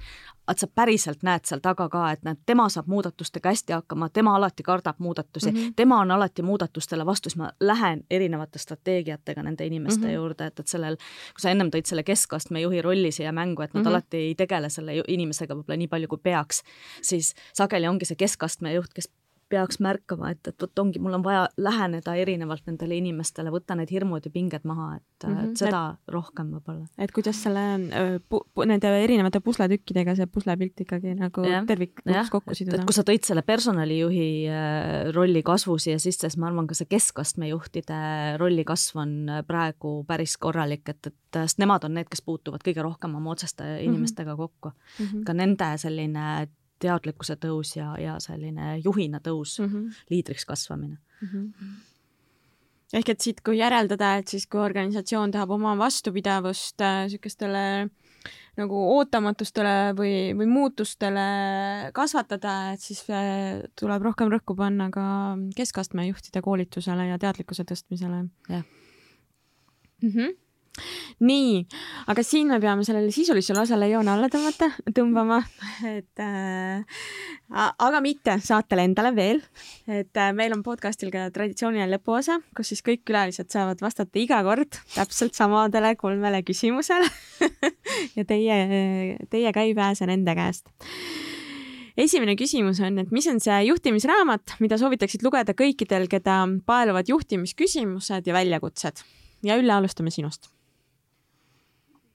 et sa päriselt näed seal taga ka, et näed, tema saab muudatustega hästi hakkama, tema alati kardab muudatusi mm, -hmm. tema on alati muudatustele vastu, siis ma lähen erinevate strateegiatega nende inimeste mm -hmm. juurde, et, et sellel, kui sa ennem tõid selle keskastme juhi rolli siia mängu, et nad mm -hmm. alati ei tegele selle inimesega võib-olla nii palju, kui peaks, siis sageli ongi see keskastme juht, kes peaks märkama, et, et vot ongi, mul on vaja läheneda erinevalt nendele inimestele, võtta need hirmud ja pinged maha, et mm, -hmm. et seda et, rohkem võib-olla. et kuidas selle nende erinevate pusletükkidega see puslepilt ikkagi nagu ja, tervikuks kokku siduda. kui sa tõid selle personalijuhi rolli kasvu siia sisse, siis ma arvan, ka see keskastme juhtide rolli kasv on praegu päris korralik, et, et sest nemad on need, kes puutuvad kõige rohkem oma otseste mhm. inimestega kokku mm. -hmm. ka nende selline teadlikkuse tõus ja, ja selline juhina tõus mm, -hmm. liidriks kasvamine mm. -hmm. ehk et siit, kui järeldada, et siis, kui organisatsioon tahab oma vastupidavust niisugustele äh, nagu ootamatustele või, või muutustele kasvatada, et siis äh, tuleb rohkem rõhku panna ka keskastme juhtide koolitusele ja teadlikkuse tõstmisele. jah mm -hmm nii, aga siin me peame sellele sisulisele osale joone alla tõmmata, tõmbama, et äh, aga mitte saatele endale veel, et äh, meil on podcastil ka traditsiooniline lõpuosa, kus siis kõik külalised saavad vastata iga kord täpselt samadele kolmele küsimusele [laughs] ja teie, teie ka ei pääse nende käest. Esimene küsimus on, et mis on see juhtimisraamat, mida soovitaksid lugeda kõikidel, keda paeluvad juhtimisküsimused ja väljakutsed? ja Ülle, alustame sinust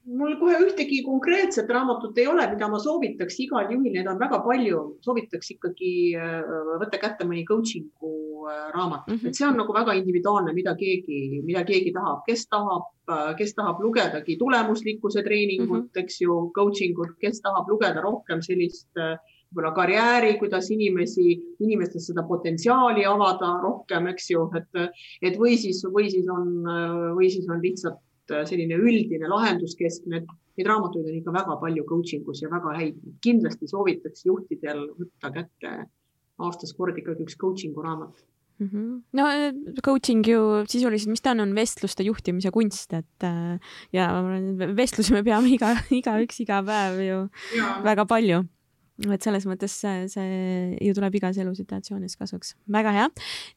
mul kohe ühtegi konkreetset raamatut ei ole, mida ma soovitaks. Igal juhil, neid on väga palju, soovitaks ikkagi äh, võtta kätte mõni coaching'u äh, raamat. Mm, -hmm. et see on nagu väga individuaalne, mida keegi, mida keegi tahab, kes tahab, äh, kes tahab lugedagi tulemuslikkuse treeningut mm, -hmm. eks ju, coaching ut, kes tahab lugeda rohkem sellist võib-olla karjääri, kuidas inimesi, inimestes seda potentsiaali avada rohkem, eks ju, et, et või siis, või siis on, või siis on lihtsalt Äh, selline üldine lahenduskeskne, neid raamatuid on ikka väga palju coaching us ja väga häid. kindlasti soovitaks juhtidel võtta kätte aastas kord ikkagi üks coaching'u raamat mm. -hmm. no äh, coaching ju sisuliselt, mis ta on, on vestluste juhtimise kunst, et äh, ja vestlusi me peame iga, [laughs] igaüks iga päev ju ja. väga palju et selles mõttes see, see ju tuleb igas elusituatsioonis kasuks. väga hea.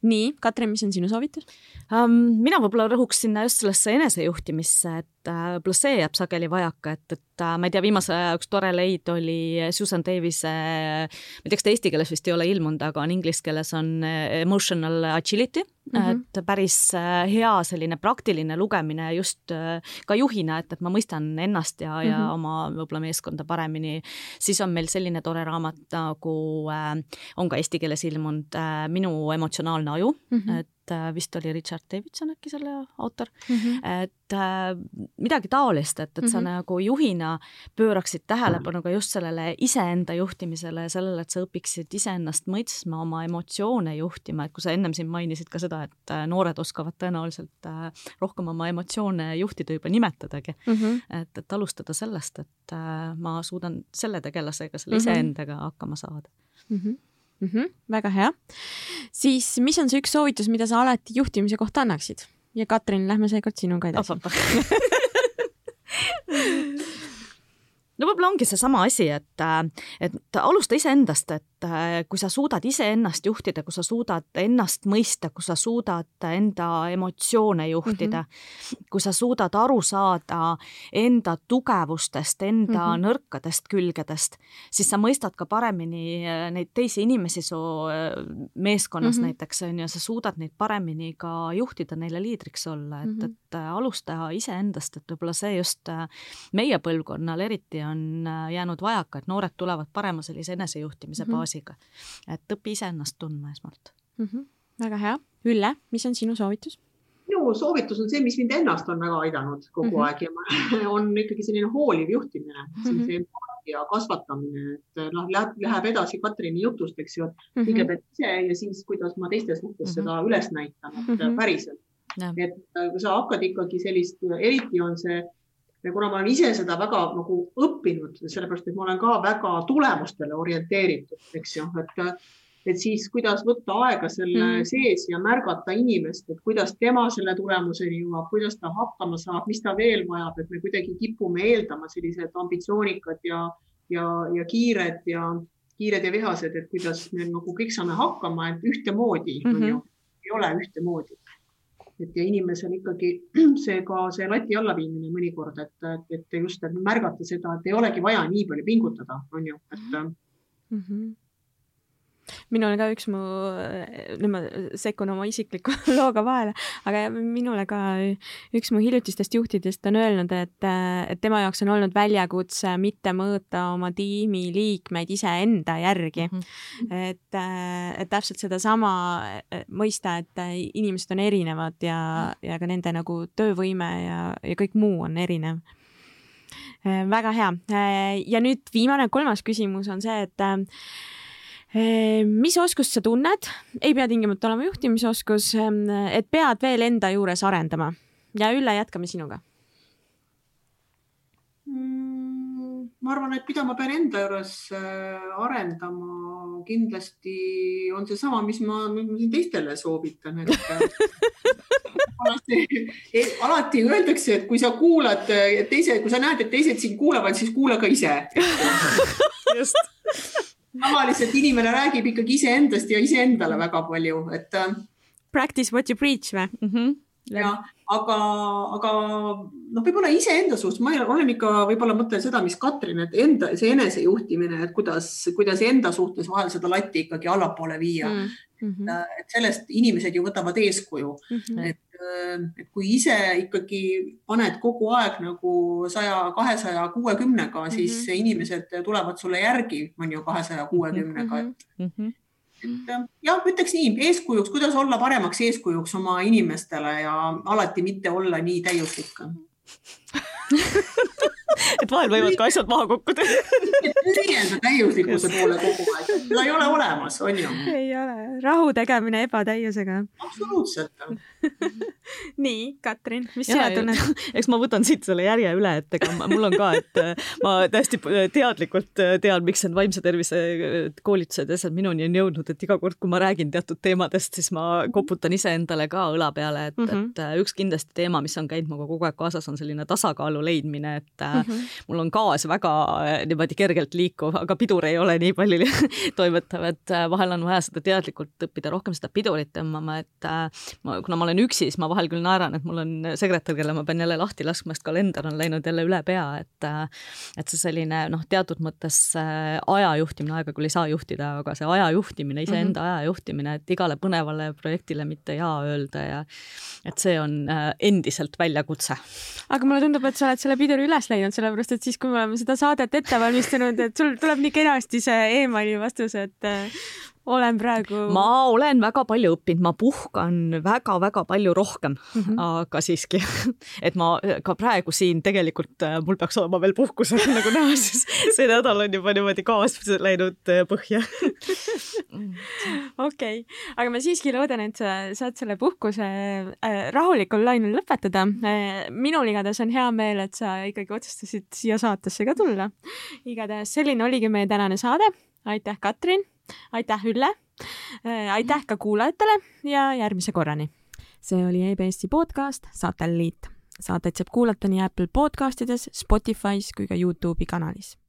nii, Katrin, mis on sinu soovitus um,? mina võib-olla rõhuks sinna just sellesse enesejuhtimisse, et äh, pluss see jääb sageli vajaka, et, et äh, ma ei tea, viimase aja üks tore leid oli Susan Davise, ma ei tea, kas ta eesti keeles vist ei ole ilmunud, aga on inglise keeles on äh, Emotional Agility mm, -hmm. et päris äh, hea selline praktiline lugemine just äh, ka juhina, et, et ma mõistan ennast ja mm, -hmm. ja mhm. oma võib-olla meeskonda paremini. siis on meil selline tore raamat nagu äh, on ka eesti keeles ilmunud äh, Minu emotsionaalne aju mm, -hmm. et vist oli Richard Davidson äkki selle autor mm, -hmm. et äh, midagi taolist, et, et mm -hmm. sa mhm. nagu juhina pööraksid tähelepanu ka just sellele iseenda juhtimisele ja sellele, et sa õpiksid iseennast mõistma, oma emotsioone juhtima, et kui sa ennem siin mainisid ka seda, et äh, noored oskavad tõenäoliselt äh, rohkem oma emotsioone juhtida juba nimetadagi mm, -hmm. et, et alustada sellest, et äh, ma suudan selle tegelasega, selle mm -hmm. iseendaga hakkama saada mm. -hmm mm. -hmm, väga hea. siis, mis on see üks soovitus, mida sa alati juhtimise kohta annaksid? ja Katrin, lähme seekord sinuga edasi [laughs] no võib-olla ongi seesama asi, et, et alusta iseendast, et kui sa suudad iseennast juhtida, kui sa suudad ennast mõista, kui sa suudad enda emotsioone juhtida mm, -hmm. kui sa suudad aru saada enda tugevustest, enda mm -hmm. nõrkadest külgedest, siis sa mõistad ka paremini äh, neid teisi inimesi su äh, meeskonnas mm -hmm. näiteks on ju, sa suudad neid paremini ka juhtida, neile liidriks olla, et mm, -hmm. et äh, alusta iseendast, et võib-olla see just meie põlvkonnal eriti on on äh, jäänud vajaka, et noored tulevad parema sellise enesejuhtimise mm -hmm. baasiga. et õpi iseennast tundma esmalt mm. -hmm. väga hea. Ülle, mis on sinu soovitus? minu soovitus on see, mis mind ennast on väga aidanud kogu mm -hmm. aeg ja [laughs] on ikkagi selline hooliv juhtimine mm, -hmm. see empaatia kasvatamine, et noh, läheb edasi Katrini jutust, eks ju, et mm -hmm. kõigepealt ise ja siis, kuidas ma teiste suhtes mm -hmm. seda üles näitan, et mm -hmm. päriselt. et äh, kui sa hakkad ikkagi sellist, eriti on see ja kuna ma olen ise seda väga nagu õppinud, sellepärast et ma olen ka väga tulemustele orienteeritud, eks ju, et, et siis kuidas võtta aega selle mm. sees ja märgata inimest, et kuidas tema selle tulemuseni jõuab, kuidas ta hakkama saab, mis ta veel vajab, et me kuidagi kipume eeldama sellised ambitsioonikad ja, ja, ja kiired ja kiired ja vihased, et kuidas me nagu kõik saame hakkama, et ühtemoodi mm, -hmm. on ju, ei ole ühtemoodi et ja inimesel ikkagi [clears throat] see ka see lati allaviimine mõnikord, et, et just et märgata seda, et ei olegi vaja nii palju pingutada, on ju, et mm. -hmm minul ka üks mu, nüüd ma sekkun oma isikliku [laughs] looga vahele, aga minule ka üks mu hiljutistest juhtidest on öelnud, et, et tema jaoks on olnud väljakutse mitte mõõta oma tiimi liikmeid iseenda järgi mm. -hmm. et, et täpselt sedasama mõista, et inimesed on erinevad ja, ja ka nende nagu töövõime ja, ja kõik muu on erinev väga hea. ja nüüd viimane, kolmas küsimus on see, et mis oskust sa tunned, ei pea tingimata olema juhtimisoskus, ehm, et pead veel enda juures arendama ja Ülle, jätkame sinuga mm,. ma arvan, et mida ma pean enda juures äh, arendama, kindlasti on seesama, mis ma, mis ma siin teistele soovitan, et [laughs] alati, alati öeldakse, et kui sa kuulad teise, kui sa näed, et teised sind kuulavad, siis kuula ka ise. [laughs] just tavaliselt inimene räägib ikkagi iseendast ja iseendale väga palju, et. Äh, Practice what you preach või mm? -hmm. ja, aga, aga noh, võib-olla iseenda suhtes, ma olen ikka võib-olla mõtlen seda, mis Katrin, et enda, see enesejuhtimine, et kuidas, kuidas enda suhtes vahel seda latti ikkagi allapoole viia mm. -hmm. et sellest inimesed ju võtavad eeskuju mm, -hmm. et et kui ise ikkagi paned kogu aeg nagu saja, kahesaja, kuuekümnega, siis mm -hmm. inimesed tulevad sulle järgi, on ju, kahesaja, kuuekümnega, et mm. -hmm et jah, ütleks nii, eeskujuks, kuidas olla paremaks eeskujuks oma inimestele ja alati mitte olla nii täiuslik [laughs] [laughs] et vahel võivad ka asjad maha kukkuda [laughs] püüelda täiuslikkuse poole kogu aeg, seda ei ole olemas, on ju? ei ole, rahu tegemine ebatäiusega. absoluutselt [laughs] nii, Katrin, mis sina tunned? eks ma võtan siit selle järje üle, et ega mul on ka, et äh, ma täiesti teadlikult äh, tean, miks need vaimse tervise äh, koolitused ja asjad minuni on jõudnud, et iga kord, kui ma räägin teatud teemadest, siis ma koputan iseendale ka õla peale, et mm, -hmm. et üks kindlasti teema, mis on käinud minuga kogu aeg kaasas, on selline tasakaalu leidmine, et mm mm -hmm. mul on gaas väga niimoodi kergelt liikuv, aga pidur ei ole nii palju [laughs] toimetav, et vahel on vaja seda teadlikult õppida rohkem seda pidurit tõmbama, et ma, kuna ma olen üksi, siis ma vahel küll naeran, et mul on sekretär, kelle ma pean jälle lahti laskma, sest kalender on läinud jälle üle pea, et et see selline noh, teatud mõttes aja juhtimine, aega küll ei saa juhtida, aga see aja juhtimine, iseenda mm -hmm. aja juhtimine, et igale põnevale projektile mitte jaa öelda ja et see on endiselt väljakutse. aga mulle tundub, et sa oled selle piduri üles leidnud, sellepärast et siis, kui me oleme seda saadet ette valmistanud, et sul tuleb nii kenasti see emaili vastus, et olen praegu. ma olen väga palju õppinud, ma puhkan väga-väga palju rohkem mm, -hmm. aga siiski, [laughs] et ma ka praegu siin tegelikult, äh, mul peaks olema veel puhkusel nagu näha, siis see nädal on juba niimoodi kaas läinud äh, põhja. [laughs] okei, aga ma siiski loodan, et sa saad selle puhkuse äh, rahulikul lainel lõpetada. minul igatahes on hea meel, et sa ikkagi otsustasid siia saatesse ka tulla. igatahes selline oligi meie tänane saade. aitäh, Katrin aitäh, Ülle. Äh, aitäh ka kuulajatele ja järgmise korrani. see oli EBS-i podcast Satelliit. saateid saab kuulata nii Apple podcastides, Spotify's kui ka Youtube'i kanalis